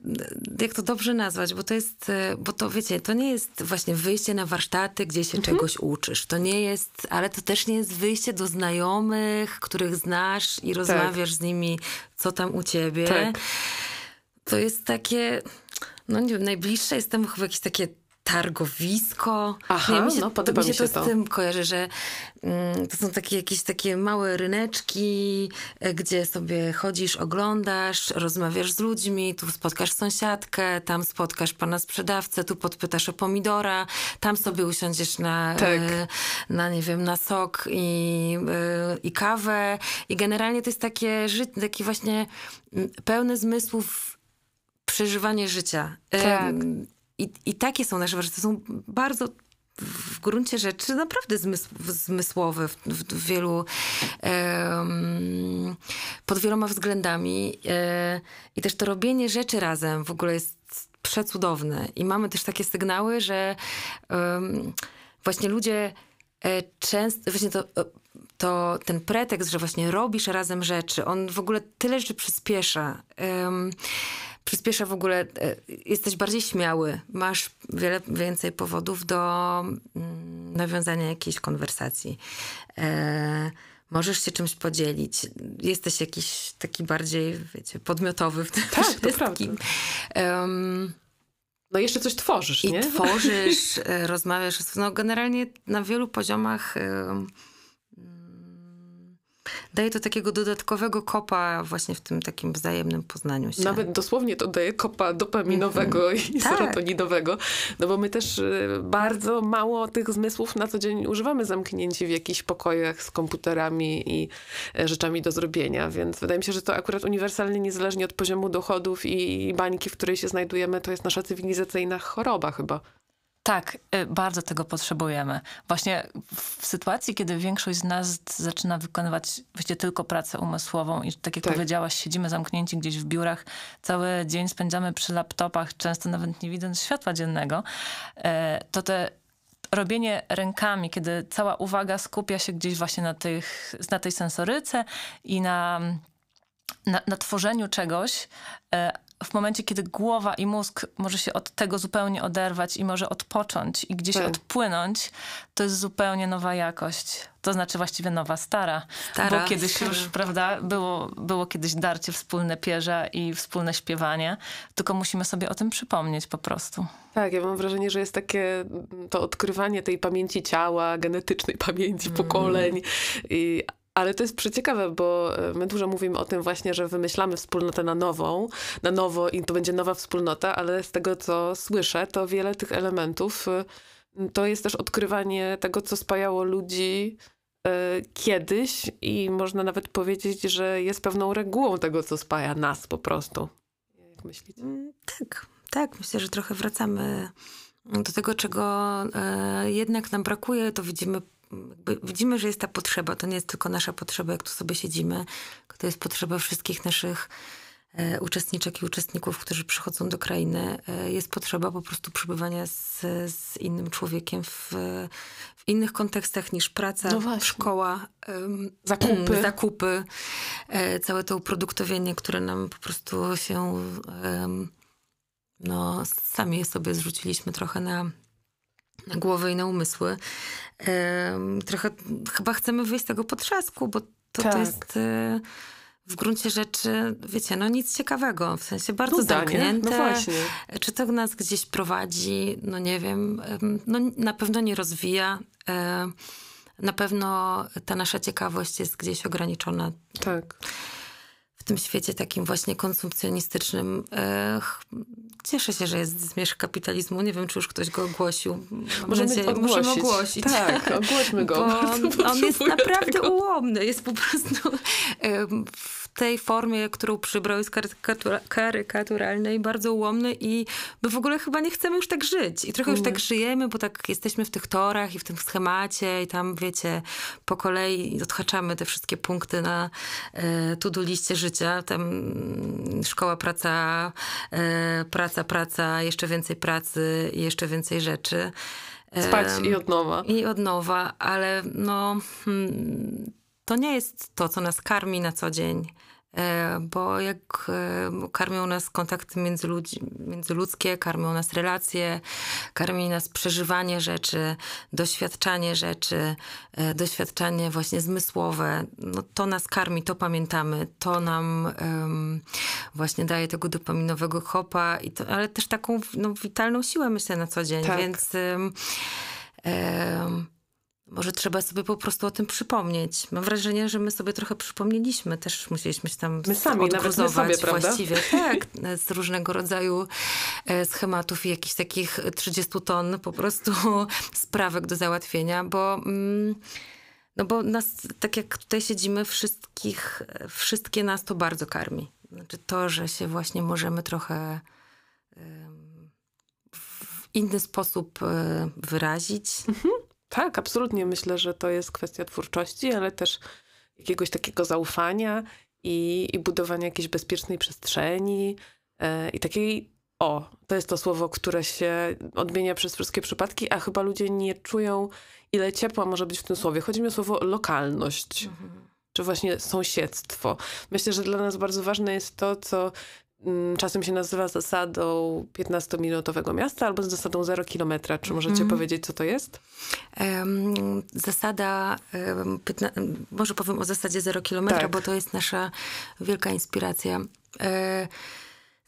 jak to dobrze nazwać, bo to jest, e, bo to wiecie, to nie jest właśnie wyjście na warsztaty, gdzie się mhm. czegoś uczysz. To nie jest, ale to też nie jest wyjście do znajomych, których znasz i rozmawiasz tak. z nimi, co tam u ciebie. Tak. To jest takie, no nie wiem, najbliższe jest temu chyba jakieś takie targowisko. Aha, nie, mi się, no podoba mi się, to, to z tym kojarzy, że mm, to są takie jakieś takie małe ryneczki, e, gdzie sobie chodzisz, oglądasz, rozmawiasz z ludźmi, tu spotkasz sąsiadkę, tam spotkasz pana sprzedawcę, tu podpytasz o pomidora, tam sobie usiądziesz na, tak. e, na nie wiem, na sok i, e, i kawę i generalnie to jest takie życie, takie właśnie mm, pełne zmysłów przeżywanie życia. Tak. I, I takie są nasze warsztaty. Są bardzo w gruncie rzeczy naprawdę zmysł, zmysłowe w, w wielu, um, pod wieloma względami. E, I też to robienie rzeczy razem w ogóle jest przecudowne. I mamy też takie sygnały, że właśnie ludzie e, często, właśnie to, to ten pretekst, że właśnie robisz razem rzeczy, on w ogóle tyle rzeczy przyspiesza. Przyspiesza w ogóle, e, jesteś bardziej śmiały, masz wiele więcej powodów do mm, nawiązania jakiejś konwersacji. E, możesz się czymś podzielić. Jesteś jakiś taki bardziej, wiecie, podmiotowy w tym tak, wszystkim. Um, no jeszcze coś tworzysz, I nie? tworzysz, e, rozmawiasz. No generalnie na wielu poziomach daje to takiego dodatkowego kopa właśnie w tym takim wzajemnym poznaniu się. Nawet dosłownie to daje kopa dopaminowego mm-hmm. i tak. serotoninowego, no bo my też y, bardzo mało tych zmysłów na co dzień używamy zamknięci w jakichś pokojach z komputerami i e, rzeczami do zrobienia, więc wydaje mi się, że to akurat uniwersalnie, niezależnie od poziomu dochodów i bańki, w której się znajdujemy, to jest nasza cywilizacyjna choroba chyba. Tak, y, bardzo tego potrzebujemy. Właśnie w sytuacji, kiedy większość z nas zaczyna wykonywać właściwie tylko pracę umysłową i tak jak tak. powiedziałaś, siedzimy zamknięci gdzieś w biurach, cały dzień spędzamy przy laptopach, często nawet nie widząc światła dziennego, e, to te robienie rękami, kiedy cała uwaga skupia się gdzieś właśnie na, tych, na tej sensoryce i na, na, na tworzeniu czegoś, e, w momencie, kiedy głowa i mózg może się od tego zupełnie oderwać i może odpocząć i gdzieś tak. odpłynąć, to jest zupełnie nowa jakość. To znaczy właściwie nowa, stara. stara Bo kiedyś stara. już, prawda, było, było kiedyś darcie wspólne pierza i wspólne śpiewanie, tylko musimy sobie o tym przypomnieć po prostu. Tak, ja mam wrażenie, że jest takie to odkrywanie tej pamięci ciała, genetycznej pamięci mm. pokoleń i ale to jest przeciekawe, bo e, my dużo mówimy o tym właśnie, że wymyślamy wspólnotę na nową, na nowo i to będzie nowa wspólnota, ale z tego, co słyszę, to wiele tych elementów e, to jest też odkrywanie tego, co spajało ludzi e, kiedyś i można nawet powiedzieć, że jest pewną regułą tego, co spaja nas po prostu. Jak myślicie? Mm, tak, tak. Myślę, że trochę wracamy do tego, czego jednak nam brakuje. To widzimy widzimy, że jest ta potrzeba. To nie jest tylko nasza potrzeba, jak tu sobie siedzimy. To jest potrzeba wszystkich naszych e, uczestniczek i uczestników, którzy przychodzą do krainy. E, jest potrzeba po prostu przebywania z, z innym człowiekiem w, w innych kontekstach niż praca, no szkoła, zakupy. zakupy e, całe to uproduktowienie, które nam po prostu się no, sami sobie zrzuciliśmy trochę na, na głowę i na umysły. Trochę chyba chcemy wyjść z tego potrzasku, bo to, tak. to jest e, w gruncie rzeczy, wiecie, no nic ciekawego, w sensie bardzo Nuda, nie? zamknięte. No właśnie. Czy to nas gdzieś prowadzi? No nie wiem. Em, No na pewno nie rozwija. E, Na pewno ta nasza ciekawość jest gdzieś ograniczona Tak. W tym świecie takim właśnie konsumpcjonistycznym. E, Cieszę się, że jest zmierzch kapitalizmu. Nie wiem, czy już ktoś go ogłosił. Możemy nadzieję- ogłosić. Tak, ogłośmy go. On, jest naprawdę tego. ułomny. Jest po prostu em, w tej formie, którą przybrał, jest karykatura, karykaturalny i bardzo ułomny i my w ogóle chyba nie chcemy już tak żyć. I trochę już tak żyjemy, bo tak jesteśmy w tych torach i w tym schemacie i tam, wiecie, po kolei odhaczamy te wszystkie punkty na e, to-do liście życia. Tam mm, szkoła, praca, e, praca, praca, jeszcze więcej pracy i jeszcze więcej rzeczy. Spać i od nowa. i od nowa, ale no, hmm, to nie jest to, co nas karmi na co dzień. E, Bo jak e, karmią nas kontakty międzyludzi- międzyludzkie, karmią nas relacje, karmi nas przeżywanie rzeczy, doświadczanie rzeczy, e, doświadczanie właśnie zmysłowe, no to nas karmi, to pamiętamy, to nam em, właśnie daje tego dopaminowego hopa, i to, ale też taką no, witalną siłę myślę na co dzień, Tak. więc em, em, może trzeba sobie po prostu o tym przypomnieć. Mam wrażenie, że my sobie trochę przypomnieliśmy, też musieliśmy się tam My sami, nawet my sobie, prawda? właściwie. Tak, z różnego rodzaju e, schematów i jakichś takich 30 ton po prostu sprawek do załatwienia, bo... Mm, no bo nas, tak jak tutaj siedzimy, wszystkich, wszystkie nas to bardzo karmi. Znaczy to, że się właśnie możemy trochę w inny sposób e, wyrazić. Tak, absolutnie. Myślę, że to jest kwestia twórczości, ale też jakiegoś takiego zaufania i, i budowania jakiejś bezpiecznej przestrzeni e, i takiej, o, to jest to słowo, które się odmienia przez wszystkie przypadki, a chyba ludzie nie czują, ile ciepła może być w tym słowie. Chodzi mi o słowo lokalność, czy właśnie sąsiedztwo. Myślę, że dla nas bardzo ważne jest to, co czasem się nazywa zasadą 15-minutowego miasta albo zasadą 0 kilometra. Czy możecie powiedzieć, co to jest? Em, Zasada, em, piętna, może powiem o zasadzie 0 kilometra, Tak. bo to jest nasza wielka inspiracja. E,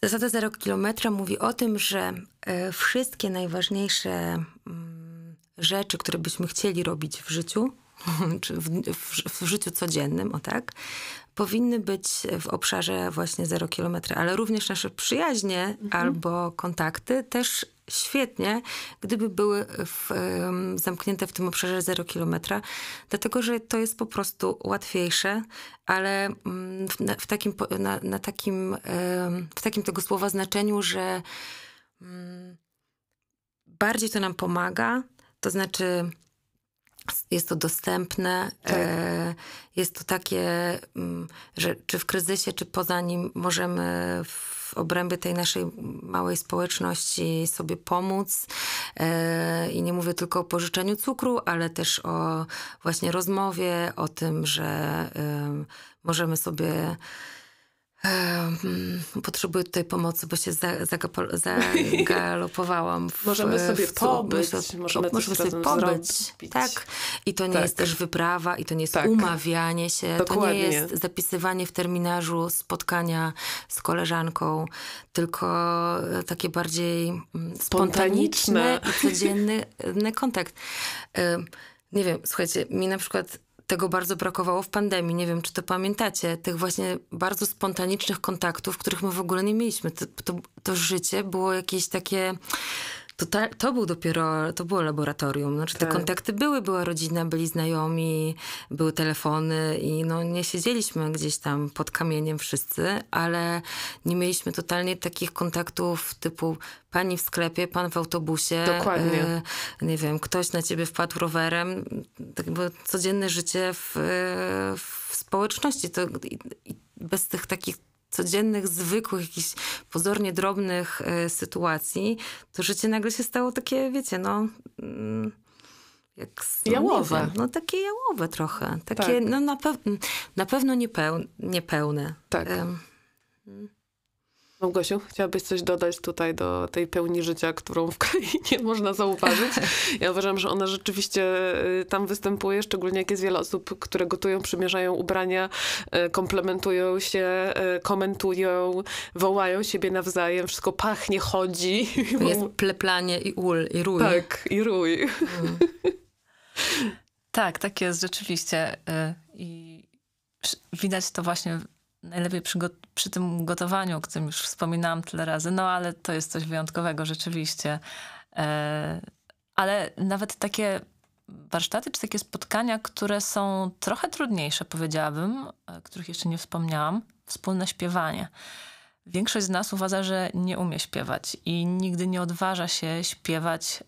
Zasada 0 kilometra mówi o tym, że e, wszystkie najważniejsze mm, rzeczy, które byśmy chcieli robić w życiu, czy w, w, w życiu codziennym, o tak, powinny być w obszarze właśnie 0 kilometra, ale również nasze przyjaźnie albo kontakty też świetnie, gdyby były w, zamknięte w tym obszarze 0 kilometra, dlatego że to jest po prostu łatwiejsze, ale mm, w, na, w, takim, na, na takim, w takim tego słowa znaczeniu, że mm, bardziej to nam pomaga, to znaczy jest to dostępne, Tak. e, jest to takie, mm, że czy w kryzysie, czy poza nim możemy w obrębie tej naszej małej społeczności sobie pomóc. E, I nie mówię tylko o pożyczeniu cukru, ale też o właśnie rozmowie, o tym, że em, możemy sobie Potrzebuję tutaj pomocy, bo się zagalopowałam. W, Możemy sobie w, pobyć, myślę, możemy możemy sobie pobyć. zrobić. Tak. I to nie Tak. jest też wyprawa, i to nie jest Tak. umawianie się, to nie Dokładnie. jest zapisywanie w terminarzu spotkania z koleżanką, tylko e, takie bardziej mm, spontaniczne i codzienny kontakt. Em, Nie wiem, słuchajcie, mi na przykład tego bardzo brakowało w pandemii. Nie wiem, czy to pamiętacie. Tych właśnie bardzo spontanicznych kontaktów, których my w ogóle nie mieliśmy. To, to, to życie było jakieś takie... To, ta, to był dopiero, to było laboratorium. Znaczy, te Tak. kontakty były, była rodzina, byli znajomi, były telefony i no, nie siedzieliśmy gdzieś tam pod kamieniem wszyscy, ale nie mieliśmy totalnie takich kontaktów typu pani w sklepie, pan w autobusie. Dokładnie. e, nie wiem, ktoś na ciebie wpadł rowerem. Tak było codzienne życie w, e, w społeczności. To, i, i bez tych takich codziennych, zwykłych, jakichś pozornie drobnych e, sytuacji, to życie nagle się stało takie, wiecie, no... Mm, jak, no, Jałowe. wiem, No takie jałowe trochę. Takie, Tak. no na, pew- na pewno niepeł- niepełne. Tak. Em, Małgosiu, chciałabyś coś dodać tutaj do tej pełni życia, którą w krainie można zauważyć? Ja uważam, że ona rzeczywiście y, tam występuje, szczególnie jak jest wiele osób, które gotują, przymierzają ubrania, y, komplementują się, y, komentują, wołają siebie nawzajem, wszystko pachnie, chodzi. Jest pleplanie i ul, i rój. Tak, i rój. Mm. tak, tak jest rzeczywiście. I widać to właśnie najlepiej przy, przy, tym gotowaniu, o którym już wspominałam tyle razy, no ale to jest coś wyjątkowego rzeczywiście. E, ale nawet takie warsztaty, czy takie spotkania, które są trochę trudniejsze, powiedziałabym, e, których jeszcze nie wspomniałam, wspólne śpiewanie. Większość z nas uważa, że nie umie śpiewać i nigdy nie odważa się śpiewać,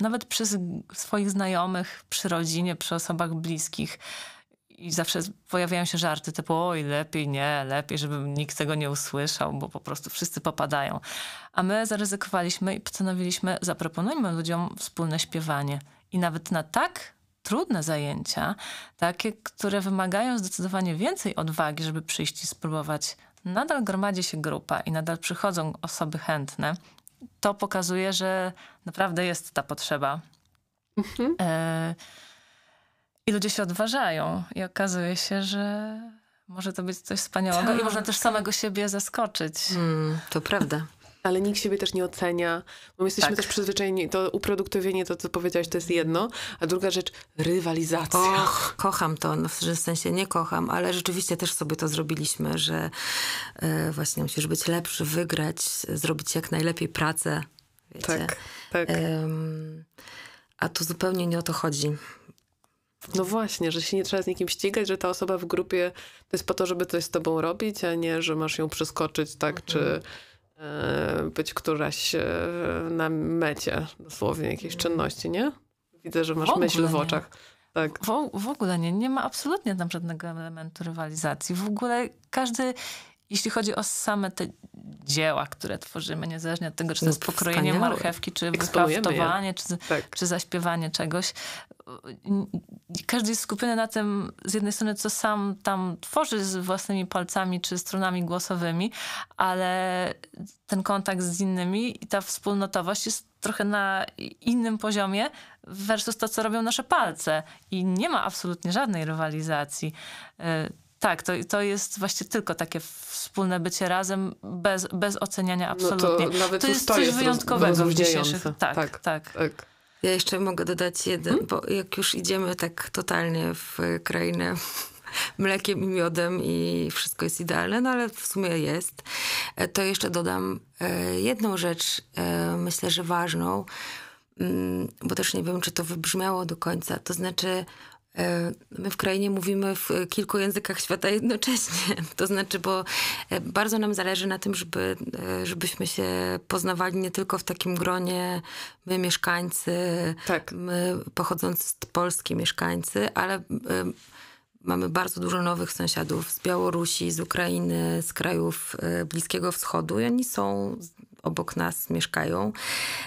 nawet przez swoich znajomych, przy rodzinie, przy osobach bliskich i zawsze pojawiają się żarty typu oj, lepiej nie, lepiej, żeby nikt tego nie usłyszał, bo po prostu wszyscy popadają. A my zaryzykowaliśmy i postanowiliśmy, zaproponujmy ludziom wspólne śpiewanie. I nawet na tak trudne zajęcia, takie, które wymagają zdecydowanie więcej odwagi, żeby przyjść i spróbować, nadal gromadzi się grupa i nadal przychodzą osoby chętne. To pokazuje, że naprawdę jest ta potrzeba. Mhm. E i ludzie się odważają i okazuje się, że może to być coś wspaniałego tak. i można też samego siebie zaskoczyć. Mm, to prawda. Ale nikt siebie też nie ocenia, bo my jesteśmy tak. też przyzwyczajeni, to uproduktowienie, to co powiedziałaś, to jest jedno, a druga rzecz, rywalizacja. Och, kocham to, no, w sensie nie kocham, ale rzeczywiście też sobie to zrobiliśmy, że e, właśnie musisz być lepszy, wygrać, zrobić jak najlepiej pracę. Wiecie? Tak, tak. a tu zupełnie nie o to chodzi. No właśnie, że się nie trzeba z nikim ścigać, że ta osoba w grupie to jest po to, żeby coś z tobą robić, a nie, że masz ją przeskoczyć, tak, mhm. czy e, być któraś e, na mecie dosłownie jakiejś mhm. czynności, nie? Widzę, że masz myśl w oczach. Tak. W, w ogóle nie, nie ma absolutnie tam żadnego elementu rywalizacji. W ogóle każdy jeśli chodzi o same te dzieła, które tworzymy, niezależnie od tego, czy to jest pokrojenie marchewki, czy wyhaftowanie, czy, tak. czy zaśpiewanie czegoś, każdy jest skupiony na tym, z jednej strony, co sam tam tworzy z własnymi palcami czy strunami głosowymi, ale ten kontakt z innymi i ta wspólnotowość jest trochę na innym poziomie versus to, co robią nasze palce. I nie ma absolutnie żadnej rywalizacji. Tak, to, to jest właśnie tylko takie wspólne bycie razem, bez, bez oceniania absolutnie. No to, nawet to jest coś jest wyjątkowego w dzisiejszych... Tak, tak, tak. tak. Ja jeszcze mogę dodać jeden, hmm? bo jak już idziemy tak totalnie w krainę mlekiem i miodem i wszystko jest idealne, no ale w sumie jest, e, to jeszcze dodam e, jedną rzecz, e, myślę, że ważną, mm, bo też nie wiem, czy to wybrzmiało do końca, to znaczy my w krainie mówimy w kilku językach świata jednocześnie. To znaczy, bo e, bardzo nam zależy na tym, żeby, e, żebyśmy się poznawali nie tylko w takim gronie my mieszkańcy, tak. my pochodzący z Polski mieszkańcy, ale mamy bardzo dużo nowych sąsiadów z Białorusi, z Ukrainy, z krajów Bliskiego Wschodu i oni są obok nas mieszkają,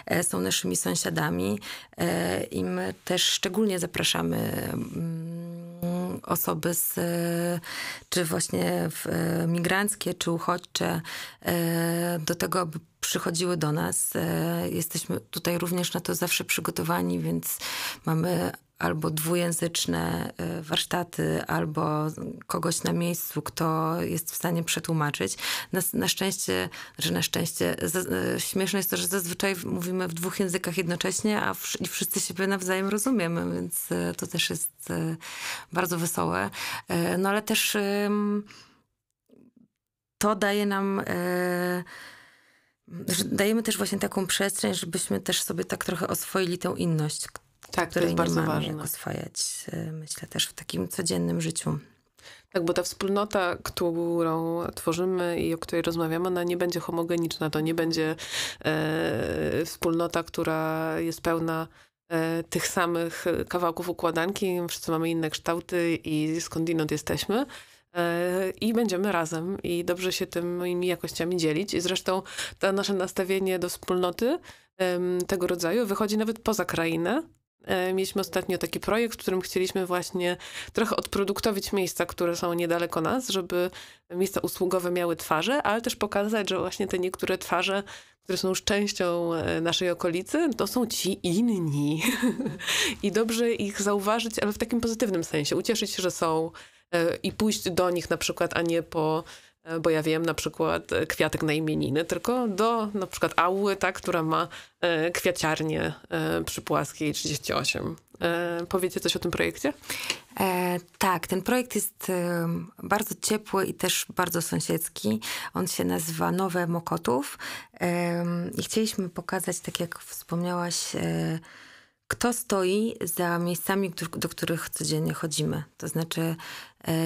e, są naszymi sąsiadami e, i my też szczególnie zapraszamy mm, osoby z, czy właśnie migranckie, czy uchodźcze e, do tego, aby przychodziły do nas. Jesteśmy tutaj również na to zawsze przygotowani, więc mamy albo dwujęzyczne y, warsztaty, albo kogoś na miejscu, kto jest w stanie przetłumaczyć. Na, na szczęście, że na szczęście, y, śmieszne jest to, że zazwyczaj mówimy w dwóch językach jednocześnie, a w, i wszyscy siebie nawzajem rozumiemy, więc y, to też jest bardzo wesołe. No ale też to daje nam dajemy też właśnie taką przestrzeń, żebyśmy też sobie tak trochę oswoili tę inność, tak, to jest bardzo ważne. Jak oswajać, e, myślę, też w takim codziennym życiu. Tak, bo ta wspólnota, którą tworzymy i o której rozmawiamy, ona nie będzie homogeniczna. To nie będzie e, wspólnota, która jest pełna e, tych samych kawałków układanki. Wszyscy mamy inne kształty i skądinąd jesteśmy. E, I będziemy razem i dobrze się tymi jakościami dzielić. I zresztą to nasze nastawienie do wspólnoty tego rodzaju wychodzi nawet poza krainę, mieliśmy ostatnio taki projekt, w którym chcieliśmy właśnie trochę odproduktowić miejsca, które są niedaleko nas, żeby miejsca usługowe miały twarze, ale też pokazać, że właśnie te niektóre twarze, które są już częścią e, naszej okolicy, to są ci inni. I dobrze ich zauważyć, ale w takim pozytywnym sensie. Ucieszyć się, że są e, i pójść do nich na przykład, a nie po E, bo ja wiem na przykład e, kwiatek na imieniny, tylko do na przykład Auły, ta, która ma e, kwiaciarnię przy Płaskiej 38. Powiecie coś o tym projekcie? E, tak, ten projekt jest e, bardzo ciepły i też bardzo sąsiedzki. On się nazywa Nowe Mokotów e, i chcieliśmy pokazać, tak jak wspomniałaś, kto stoi za miejscami, do których codziennie chodzimy. To znaczy, e,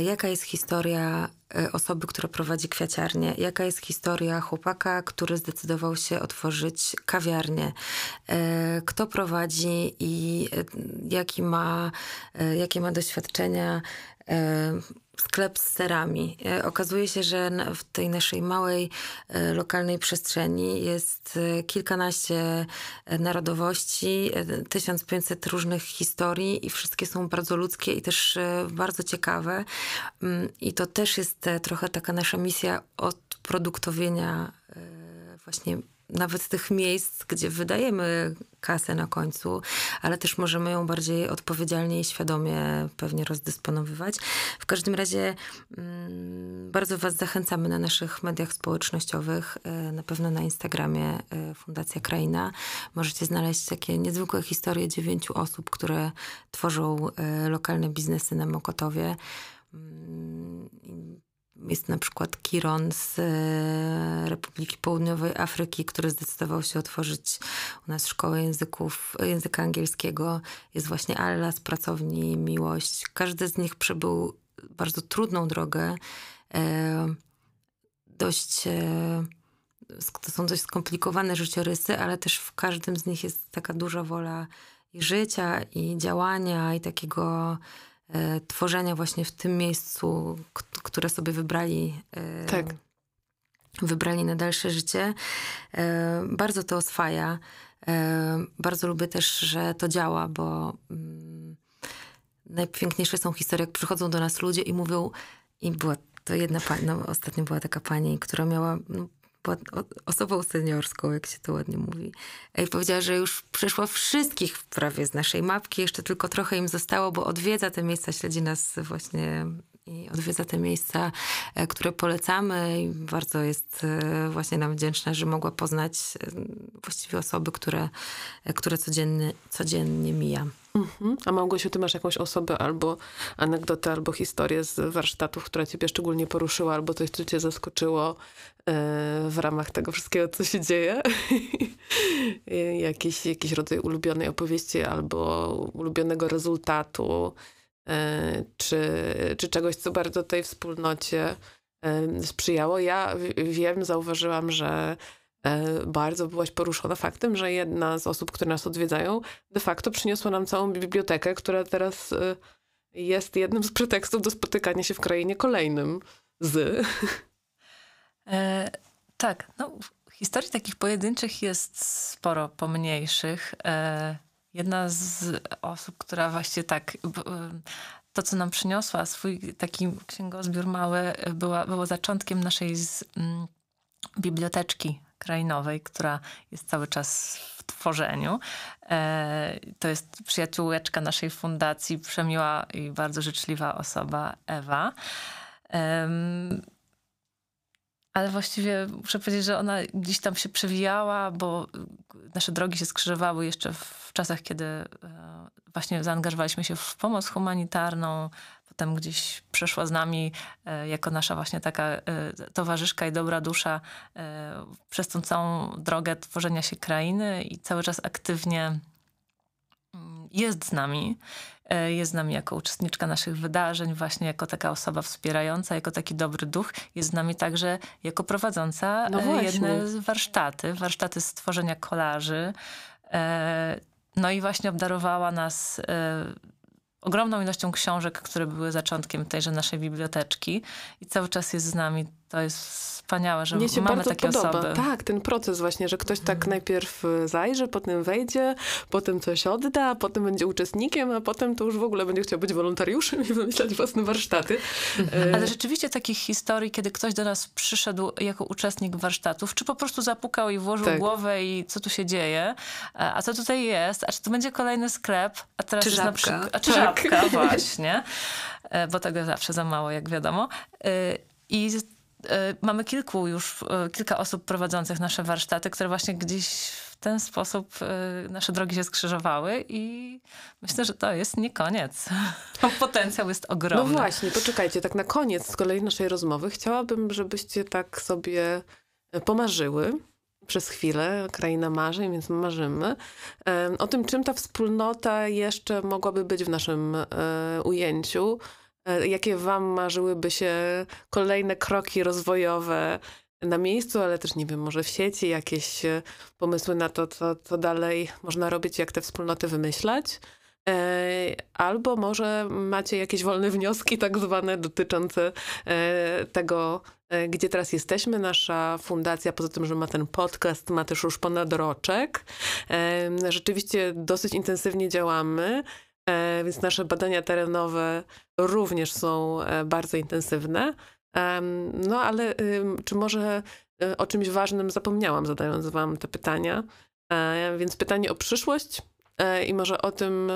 jaka jest historia e, osoby, która prowadzi kwiaciarnię, jaka jest historia chłopaka, który zdecydował się otworzyć kawiarnię, e, kto prowadzi i jaki ma, jakie ma doświadczenia sklep z serami. E, okazuje się, że w tej naszej małej e, lokalnej przestrzeni jest e, kilkanaście narodowości, 1500 różnych historii i wszystkie są bardzo ludzkie i też bardzo ciekawe. Mm, I to też jest trochę taka nasza misja odproduktowienia właśnie nawet tych miejsc, gdzie wydajemy kasę na końcu, ale też możemy ją bardziej odpowiedzialnie i świadomie pewnie rozdysponowywać. W każdym razie mm, bardzo Was zachęcamy na naszych mediach społecznościowych, e, na pewno na Instagramie e, Fundacja Kraina. Możecie znaleźć takie niezwykłe historie dziewięciu osób, które tworzą e, lokalne biznesy na Mokotowie. Jest na przykład Kiron z e, Republiki Południowej Afryki, który zdecydował się otworzyć u nas szkołę języków, języka angielskiego. Jest właśnie Alla z pracowni Miłość. Każdy z nich przebył bardzo trudną drogę. E, dość, e, to są dość skomplikowane życiorysy, ale też w każdym z nich jest taka duża wola i życia, i działania, i takiego tworzenia właśnie w tym miejscu, które sobie wybrali. E, tak. Wybrali na dalsze życie. E, bardzo to oswaja. E, bardzo lubię też, że to działa, bo mm, najpiękniejsze są historie, jak przychodzą do nas ludzie i mówią, i była to jedna pani, no ostatnio była taka pani, która miała no, osobą seniorską, jak się to ładnie mówi. I powiedziała, że już przeszła wszystkich prawie z naszej mapki, jeszcze tylko trochę im zostało, bo odwiedza te miejsca, śledzi nas właśnie i odwiedza te miejsca, e, które polecamy i bardzo jest e, właśnie nam wdzięczna, że mogła poznać e, właściwie osoby, które, które codziennie, codziennie mija. Mhm. A Małgosiu, ty masz jakąś osobę albo anegdotę, albo historię z warsztatów, która ciebie szczególnie poruszyła, albo coś, co cię zaskoczyło w ramach tego wszystkiego, co się dzieje? jakiś, jakiś rodzaj ulubionej opowieści albo ulubionego rezultatu, czy, czy czegoś, co bardzo tej wspólnocie e, sprzyjało. Ja wiem, zauważyłam, że e, bardzo byłaś poruszona faktem, że jedna z osób, które nas odwiedzają, de facto przyniosła nam całą bibliotekę, która teraz jest jednym z pretekstów do spotykania się w krainie kolejnym z. E, tak, no, historii takich pojedynczych jest sporo pomniejszych. E, jedna z osób, która właśnie tak to, co nam przyniosła, swój taki księgozbiór mały, była, było zaczątkiem naszej z, mm, biblioteczki krainowej, która jest cały czas w tworzeniu. E, to jest przyjaciółeczka naszej fundacji, przemiła i bardzo życzliwa osoba, Ewa. E, ale właściwie muszę powiedzieć, że ona gdzieś tam się przewijała, bo nasze drogi się skrzyżowały jeszcze w czasach, kiedy e, właśnie zaangażowaliśmy się w pomoc humanitarną. Potem gdzieś przeszła z nami e, jako nasza właśnie taka e, towarzyszka i dobra dusza przez tą całą drogę tworzenia się krainy i cały czas aktywnie mm, jest z nami. E, jest z nami jako uczestniczka naszych wydarzeń, właśnie jako taka osoba wspierająca, jako taki dobry duch. Jest z nami także jako prowadząca no e, jedne warsztaty, warsztaty stworzenia kolarzy. E, no i właśnie obdarowała nas ogromną ilością książek, które były zaczątkiem tejże naszej biblioteczki i cały czas jest z nami to jest wspaniałe, że Mnie się mamy bardzo takie podoba. osoby. Tak, ten proces właśnie, że ktoś tak najpierw y, zajrzy, potem wejdzie, potem coś odda, potem będzie uczestnikiem, a potem to już w ogóle będzie chciał być wolontariuszem i wymyślać własne warsztaty. Y, Ale rzeczywiście takich historii, kiedy ktoś do nas przyszedł jako uczestnik warsztatów, czy po prostu zapukał i włożył Tak. głowę i co tu się dzieje, a a co tutaj jest, a czy to będzie kolejny sklep, a teraz Czy jest na przykład... A czy Tak. żabka, właśnie. E, Bo tego zawsze za mało, jak wiadomo. E, I e, mamy kilku już, e, kilka osób prowadzących nasze warsztaty, które właśnie gdzieś w ten sposób e, nasze drogi się skrzyżowały i myślę, że to jest nie koniec. Potencjał jest No ogromny. właśnie, poczekajcie, tak na koniec z kolei naszej rozmowy chciałabym, żebyście tak sobie e, pomarzyły przez chwilę, kraina marzeń, więc marzymy, o tym, czym ta wspólnota jeszcze mogłaby być w naszym e, ujęciu, e, jakie wam marzyłyby się kolejne kroki rozwojowe na miejscu, ale też, nie wiem, może w sieci, jakieś e, pomysły na to, co, co dalej można robić, jak te wspólnoty wymyślać. E, Albo może macie jakieś wolne wnioski, tak zwane, dotyczące e, tego, e, gdzie teraz jesteśmy. Nasza fundacja, poza tym, że ma ten podcast, ma też już ponad roczek. E, Rzeczywiście dosyć intensywnie działamy, e, więc nasze badania terenowe również są e, bardzo intensywne. No ale czy może y, o czymś ważnym zapomniałam, zadając wam te pytania? E, Więc pytanie o przyszłość e, i może o tym,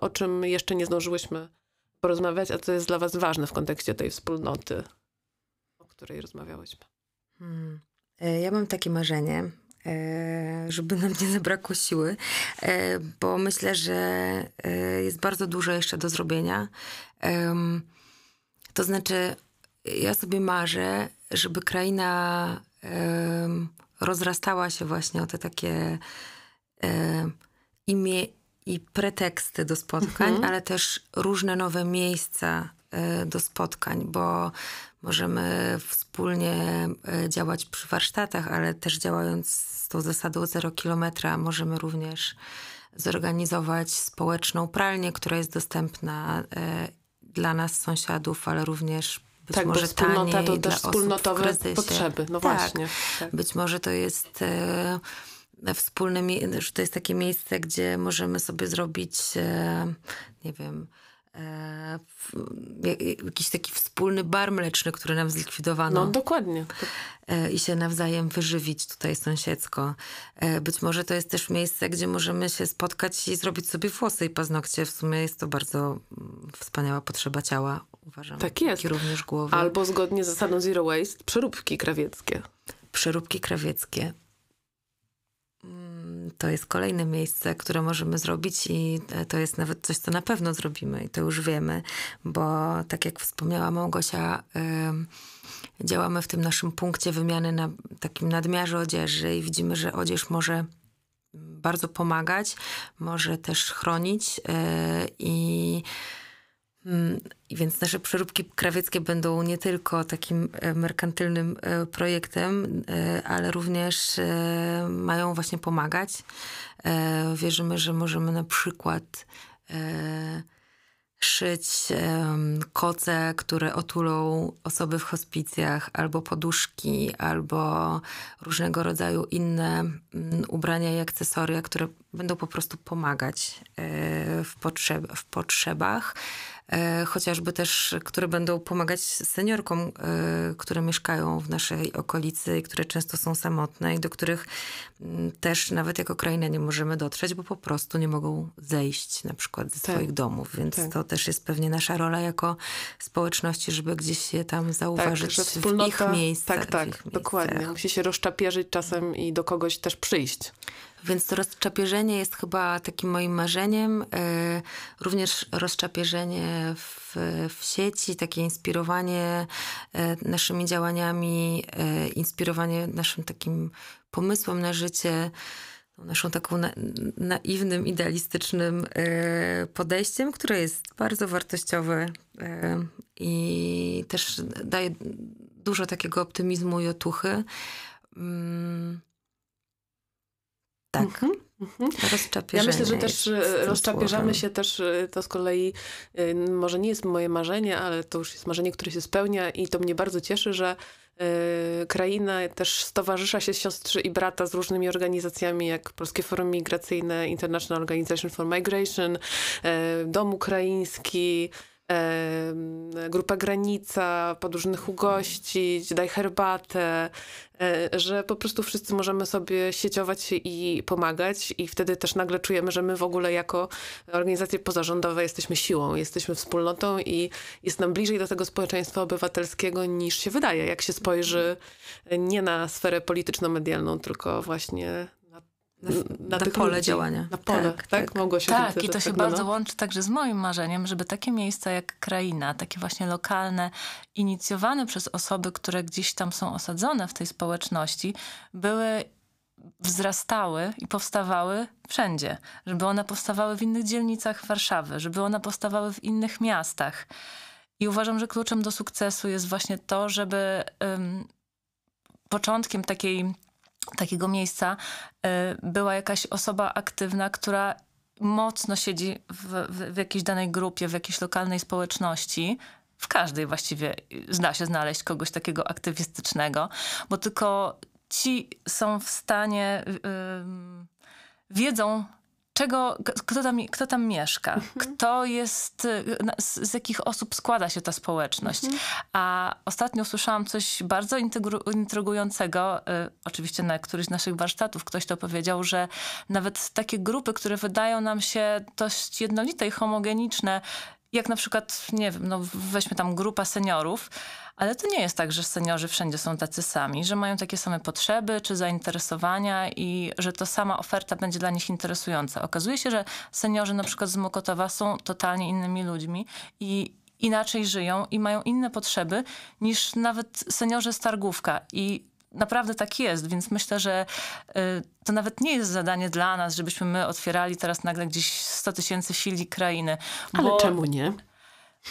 o czym jeszcze nie zdążyłyśmy porozmawiać, a co jest dla was ważne w kontekście tej wspólnoty, o której rozmawiałyśmy. Hmm. E, Ja mam takie marzenie, e, żeby nam nie zabrakło siły, e, bo myślę, że e, jest bardzo dużo jeszcze do zrobienia. To znaczy, ja sobie marzę, żeby kraina rozrastała się właśnie o te takie imię i preteksty do spotkań, Mhm. ale też różne nowe miejsca e, do spotkań, bo możemy wspólnie e, działać przy warsztatach, ale też działając z tą zasadą zero kilometra, możemy również zorganizować społeczną pralnię, która jest dostępna e, dla nas, sąsiadów, ale również być tak, może bo wspólnota taniej to też wspólnotowe potrzeby. No Tak. właśnie. Tak. Być może to jest e, wspólne, że to jest takie miejsce, gdzie możemy sobie zrobić, e, nie wiem, e, jakiś taki wspólny bar mleczny, który nam zlikwidowano No dokładnie. e, i się nawzajem wyżywić tutaj sąsiedzko. E, Być może to jest też miejsce, gdzie możemy się spotkać i zrobić sobie włosy i paznokcie. W sumie jest to bardzo mm, wspaniała potrzeba ciała, uważam. Tak jest. I również głowy. Albo zgodnie z zasadą zero waste, przeróbki krawieckie. Przeróbki krawieckie. To jest kolejne miejsce, które możemy zrobić, i e, to jest nawet coś, co na pewno zrobimy, i to już wiemy, bo tak jak wspomniała Małgosia, działamy w tym naszym punkcie wymiany na takim nadmiarze odzieży i widzimy, że odzież może bardzo pomagać, może też chronić e, i Mm, I więc nasze przeróbki krawieckie będą nie tylko takim e, merkantylnym e, projektem, e, ale również mają właśnie pomagać. Wierzymy, że możemy na przykład szyć koce, które otulą osoby w hospicjach, albo poduszki, albo różnego rodzaju inne mm, ubrania i akcesoria, które będą po prostu pomagać w, potrzeb, w potrzebach. E, chociażby też, które będą pomagać seniorkom, e, które mieszkają w naszej okolicy i które często są samotne i do których mm, też nawet jako kraina nie możemy dotrzeć, bo po prostu nie mogą zejść na przykład ze Tak. swoich domów, więc Tak. to też jest pewnie nasza rola jako społeczności, żeby gdzieś je tam Tak, zauważyć że w ich miejscach. tak, tak, dokładnie. Musi się rozczapierzyć czasem i do kogoś też przyjść. Więc to rozczapierzenie jest chyba takim moim marzeniem. E, Również rozczapierzenie w, w sieci, takie inspirowanie e, naszymi działaniami, e, inspirowanie naszym takim pomysłem na życie, naszą taką na, naiwnym, idealistycznym podejściem, które jest bardzo wartościowe i też daje dużo takiego optymizmu i otuchy. Tak. Mhm. Mhm. Ja myślę, że też rozczapierzamy się też, e, to z kolei e, może nie jest moje marzenie, ale to już jest marzenie, które się spełnia i to mnie bardzo cieszy, że kraina też stowarzysza się siostry i brata z różnymi organizacjami, jak Polskie Forum Migracyjne, International Organization for Migration, Dom Ukraiński, Grupa Granica, podróżnych ugościć, daj herbatę, e, że po prostu wszyscy możemy sobie sieciować i pomagać i wtedy też nagle czujemy, że my w ogóle jako organizacje pozarządowe jesteśmy siłą, jesteśmy wspólnotą i jest nam bliżej do tego społeczeństwa obywatelskiego niż się wydaje, jak się spojrzy nie na sferę polityczno-medialną, tylko właśnie na, na, na pole ludzi, działania. Na pole, tak? tak? tak. tak i to się tak bardzo łączy także z moim marzeniem, żeby takie miejsca jak Kraina, takie właśnie lokalne, inicjowane przez osoby, które gdzieś tam są osadzone w tej społeczności, były wzrastały i powstawały wszędzie. Żeby one powstawały w innych dzielnicach Warszawy, żeby one powstawały w innych miastach. I uważam, że kluczem do sukcesu jest właśnie to, żeby um, początkiem takiej takiego miejsca y, była jakaś osoba aktywna, która mocno siedzi w, w, w jakiejś danej grupie, w jakiejś lokalnej społeczności, w każdej właściwie zda się znaleźć kogoś takiego aktywistycznego, bo tylko ci są w stanie, yy, wiedzą, czego, kto tam, kto tam mieszka, mhm. kto jest, z, z, jakich osób składa się ta społeczność. Mhm. A ostatnio usłyszałam coś bardzo intrygującego, y, oczywiście na któryś z naszych warsztatów ktoś to powiedział, że nawet takie grupy, które wydają nam się dość jednolite i homogeniczne, jak na przykład, nie wiem, no weźmy tam grupa seniorów, ale to nie jest tak, że seniorzy wszędzie są tacy sami, że mają takie same potrzeby czy zainteresowania i że to sama oferta będzie dla nich interesująca. Okazuje się, że seniorzy na przykład z Mokotowa są totalnie innymi ludźmi i inaczej żyją i mają inne potrzeby niż nawet seniorzy z Targówka. I naprawdę tak jest, więc myślę, że y, to nawet nie jest zadanie dla nas, żebyśmy my otwierali teraz nagle gdzieś 100 tysięcy filii krainy. Ale czemu nie?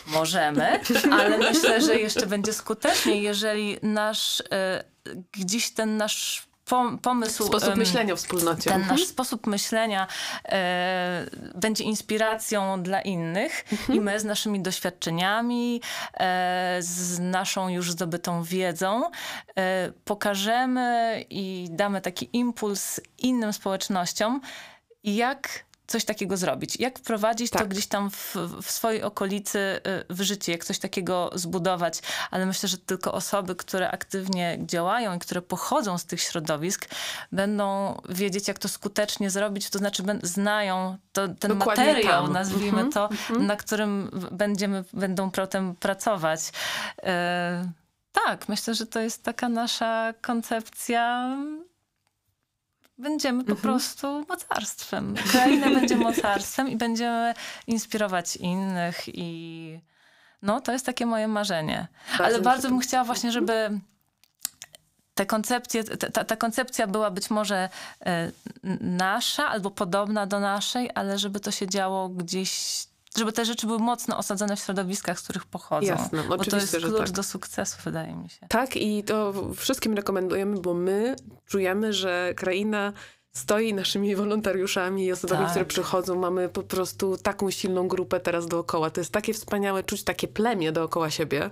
Możemy, ale myślę, że jeszcze będzie skuteczniej, jeżeli nasz, y, gdzieś ten nasz pomysł. Sposób myślenia wspólnocie. Ten nasz mhm. sposób myślenia e, będzie inspiracją dla innych mhm. i my z naszymi doświadczeniami, e, z naszą już zdobytą wiedzą e, pokażemy i damy taki impuls innym społecznościom, jak coś takiego zrobić? Jak wprowadzić tak. to gdzieś tam w, w, swojej okolicy y, w życie, jak coś takiego zbudować? Ale myślę, że tylko osoby, które aktywnie działają i które pochodzą z tych środowisk, będą wiedzieć, jak to skutecznie zrobić, to znaczy znają to, ten Dokładnie materiał, tam. nazwijmy mm -hmm, to, mm -hmm. na którym będziemy, będą potem pracować. E, tak, myślę, że to jest taka nasza koncepcja będziemy po mhm. prostu mocarstwem. Kraina będzie mocarstwem i będziemy inspirować innych i no, to jest takie moje marzenie. Bardzo Ale bardzo bym chciała właśnie, żeby te koncepcje, ta, ta koncepcja była być może e, nasza albo podobna do naszej, ale żeby to się działo gdzieś żeby te rzeczy były mocno osadzone w środowiskach, z których pochodzą. Jasne, bo oczywiście, to jest klucz tak. do sukcesu, wydaje mi się. Tak i to wszystkim rekomendujemy, bo my czujemy, że kraina stoi naszymi wolontariuszami i osobami, tak. które przychodzą. Mamy po prostu taką silną grupę teraz dookoła. To jest takie wspaniałe czuć takie plemię dookoła siebie,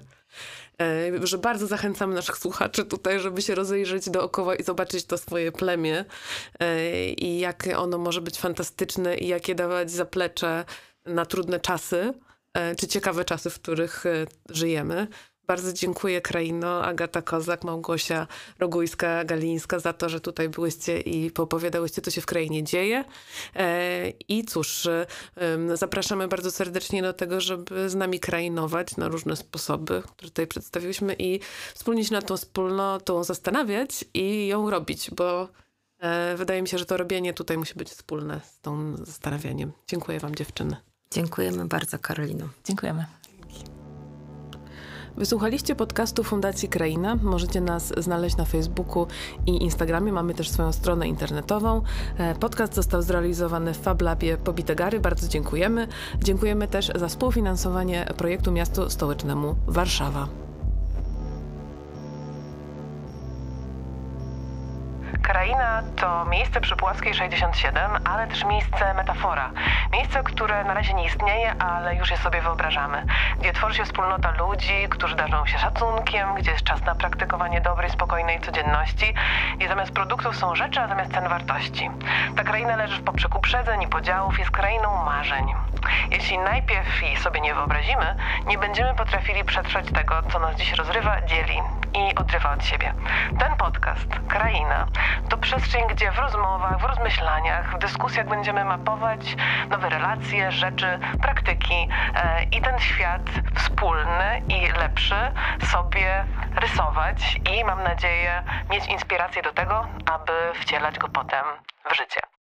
e, że bardzo zachęcamy naszych słuchaczy tutaj, żeby się rozejrzeć dookoła i zobaczyć to swoje plemię e, i jakie ono może być fantastyczne i jakie dawać zaplecze na trudne czasy, e, czy ciekawe czasy, w których żyjemy. Bardzo dziękuję Kraino, Agata Kozak, Małgosia Rogujska-Galińska za to, że tutaj byłyście i poopowiadałyście, co się w krainie dzieje. E, I cóż, zapraszamy bardzo serdecznie do tego, żeby z nami krainować na różne sposoby, które tutaj przedstawiłyśmy i wspólnie się nad tą wspólnotą zastanawiać i ją robić, bo e, wydaje mi się, że to robienie tutaj musi być wspólne z tą zastanawianiem. Dziękuję wam dziewczyny. Dziękujemy bardzo Karolino. Dziękujemy. Wysłuchaliście podcastu Fundacji Kraina. Możecie nas znaleźć na Facebooku i Instagramie. Mamy też swoją stronę internetową. E, podcast został zrealizowany w FabLabie Pobitegary. Bardzo dziękujemy. Dziękujemy też za współfinansowanie projektu Miastu Stołecznemu Warszawa. Kraina to miejsce przy Puławskiej 67, ale też miejsce metafora. Miejsce, które na razie nie istnieje, ale już je sobie wyobrażamy. Gdzie tworzy się wspólnota ludzi, którzy darzą się szacunkiem, gdzie jest czas na praktykowanie dobrej, spokojnej codzienności i zamiast produktów są rzeczy, a zamiast cen wartości. Ta kraina leży w poprzek uprzedzeń i podziałów, jest krainą marzeń. Jeśli najpierw jej sobie nie wyobrazimy, nie będziemy potrafili przetrwać tego, co nas dziś rozrywa, dzieli i odrywa od siebie. Ten podcast, Kraina, to przestrzeń, gdzie w rozmowach, w rozmyślaniach, w dyskusjach będziemy mapować nowe relacje, rzeczy, praktyki e, i ten świat wspólny i lepszy sobie rysować i mam nadzieję mieć inspirację do tego, aby wcielać go potem w życie.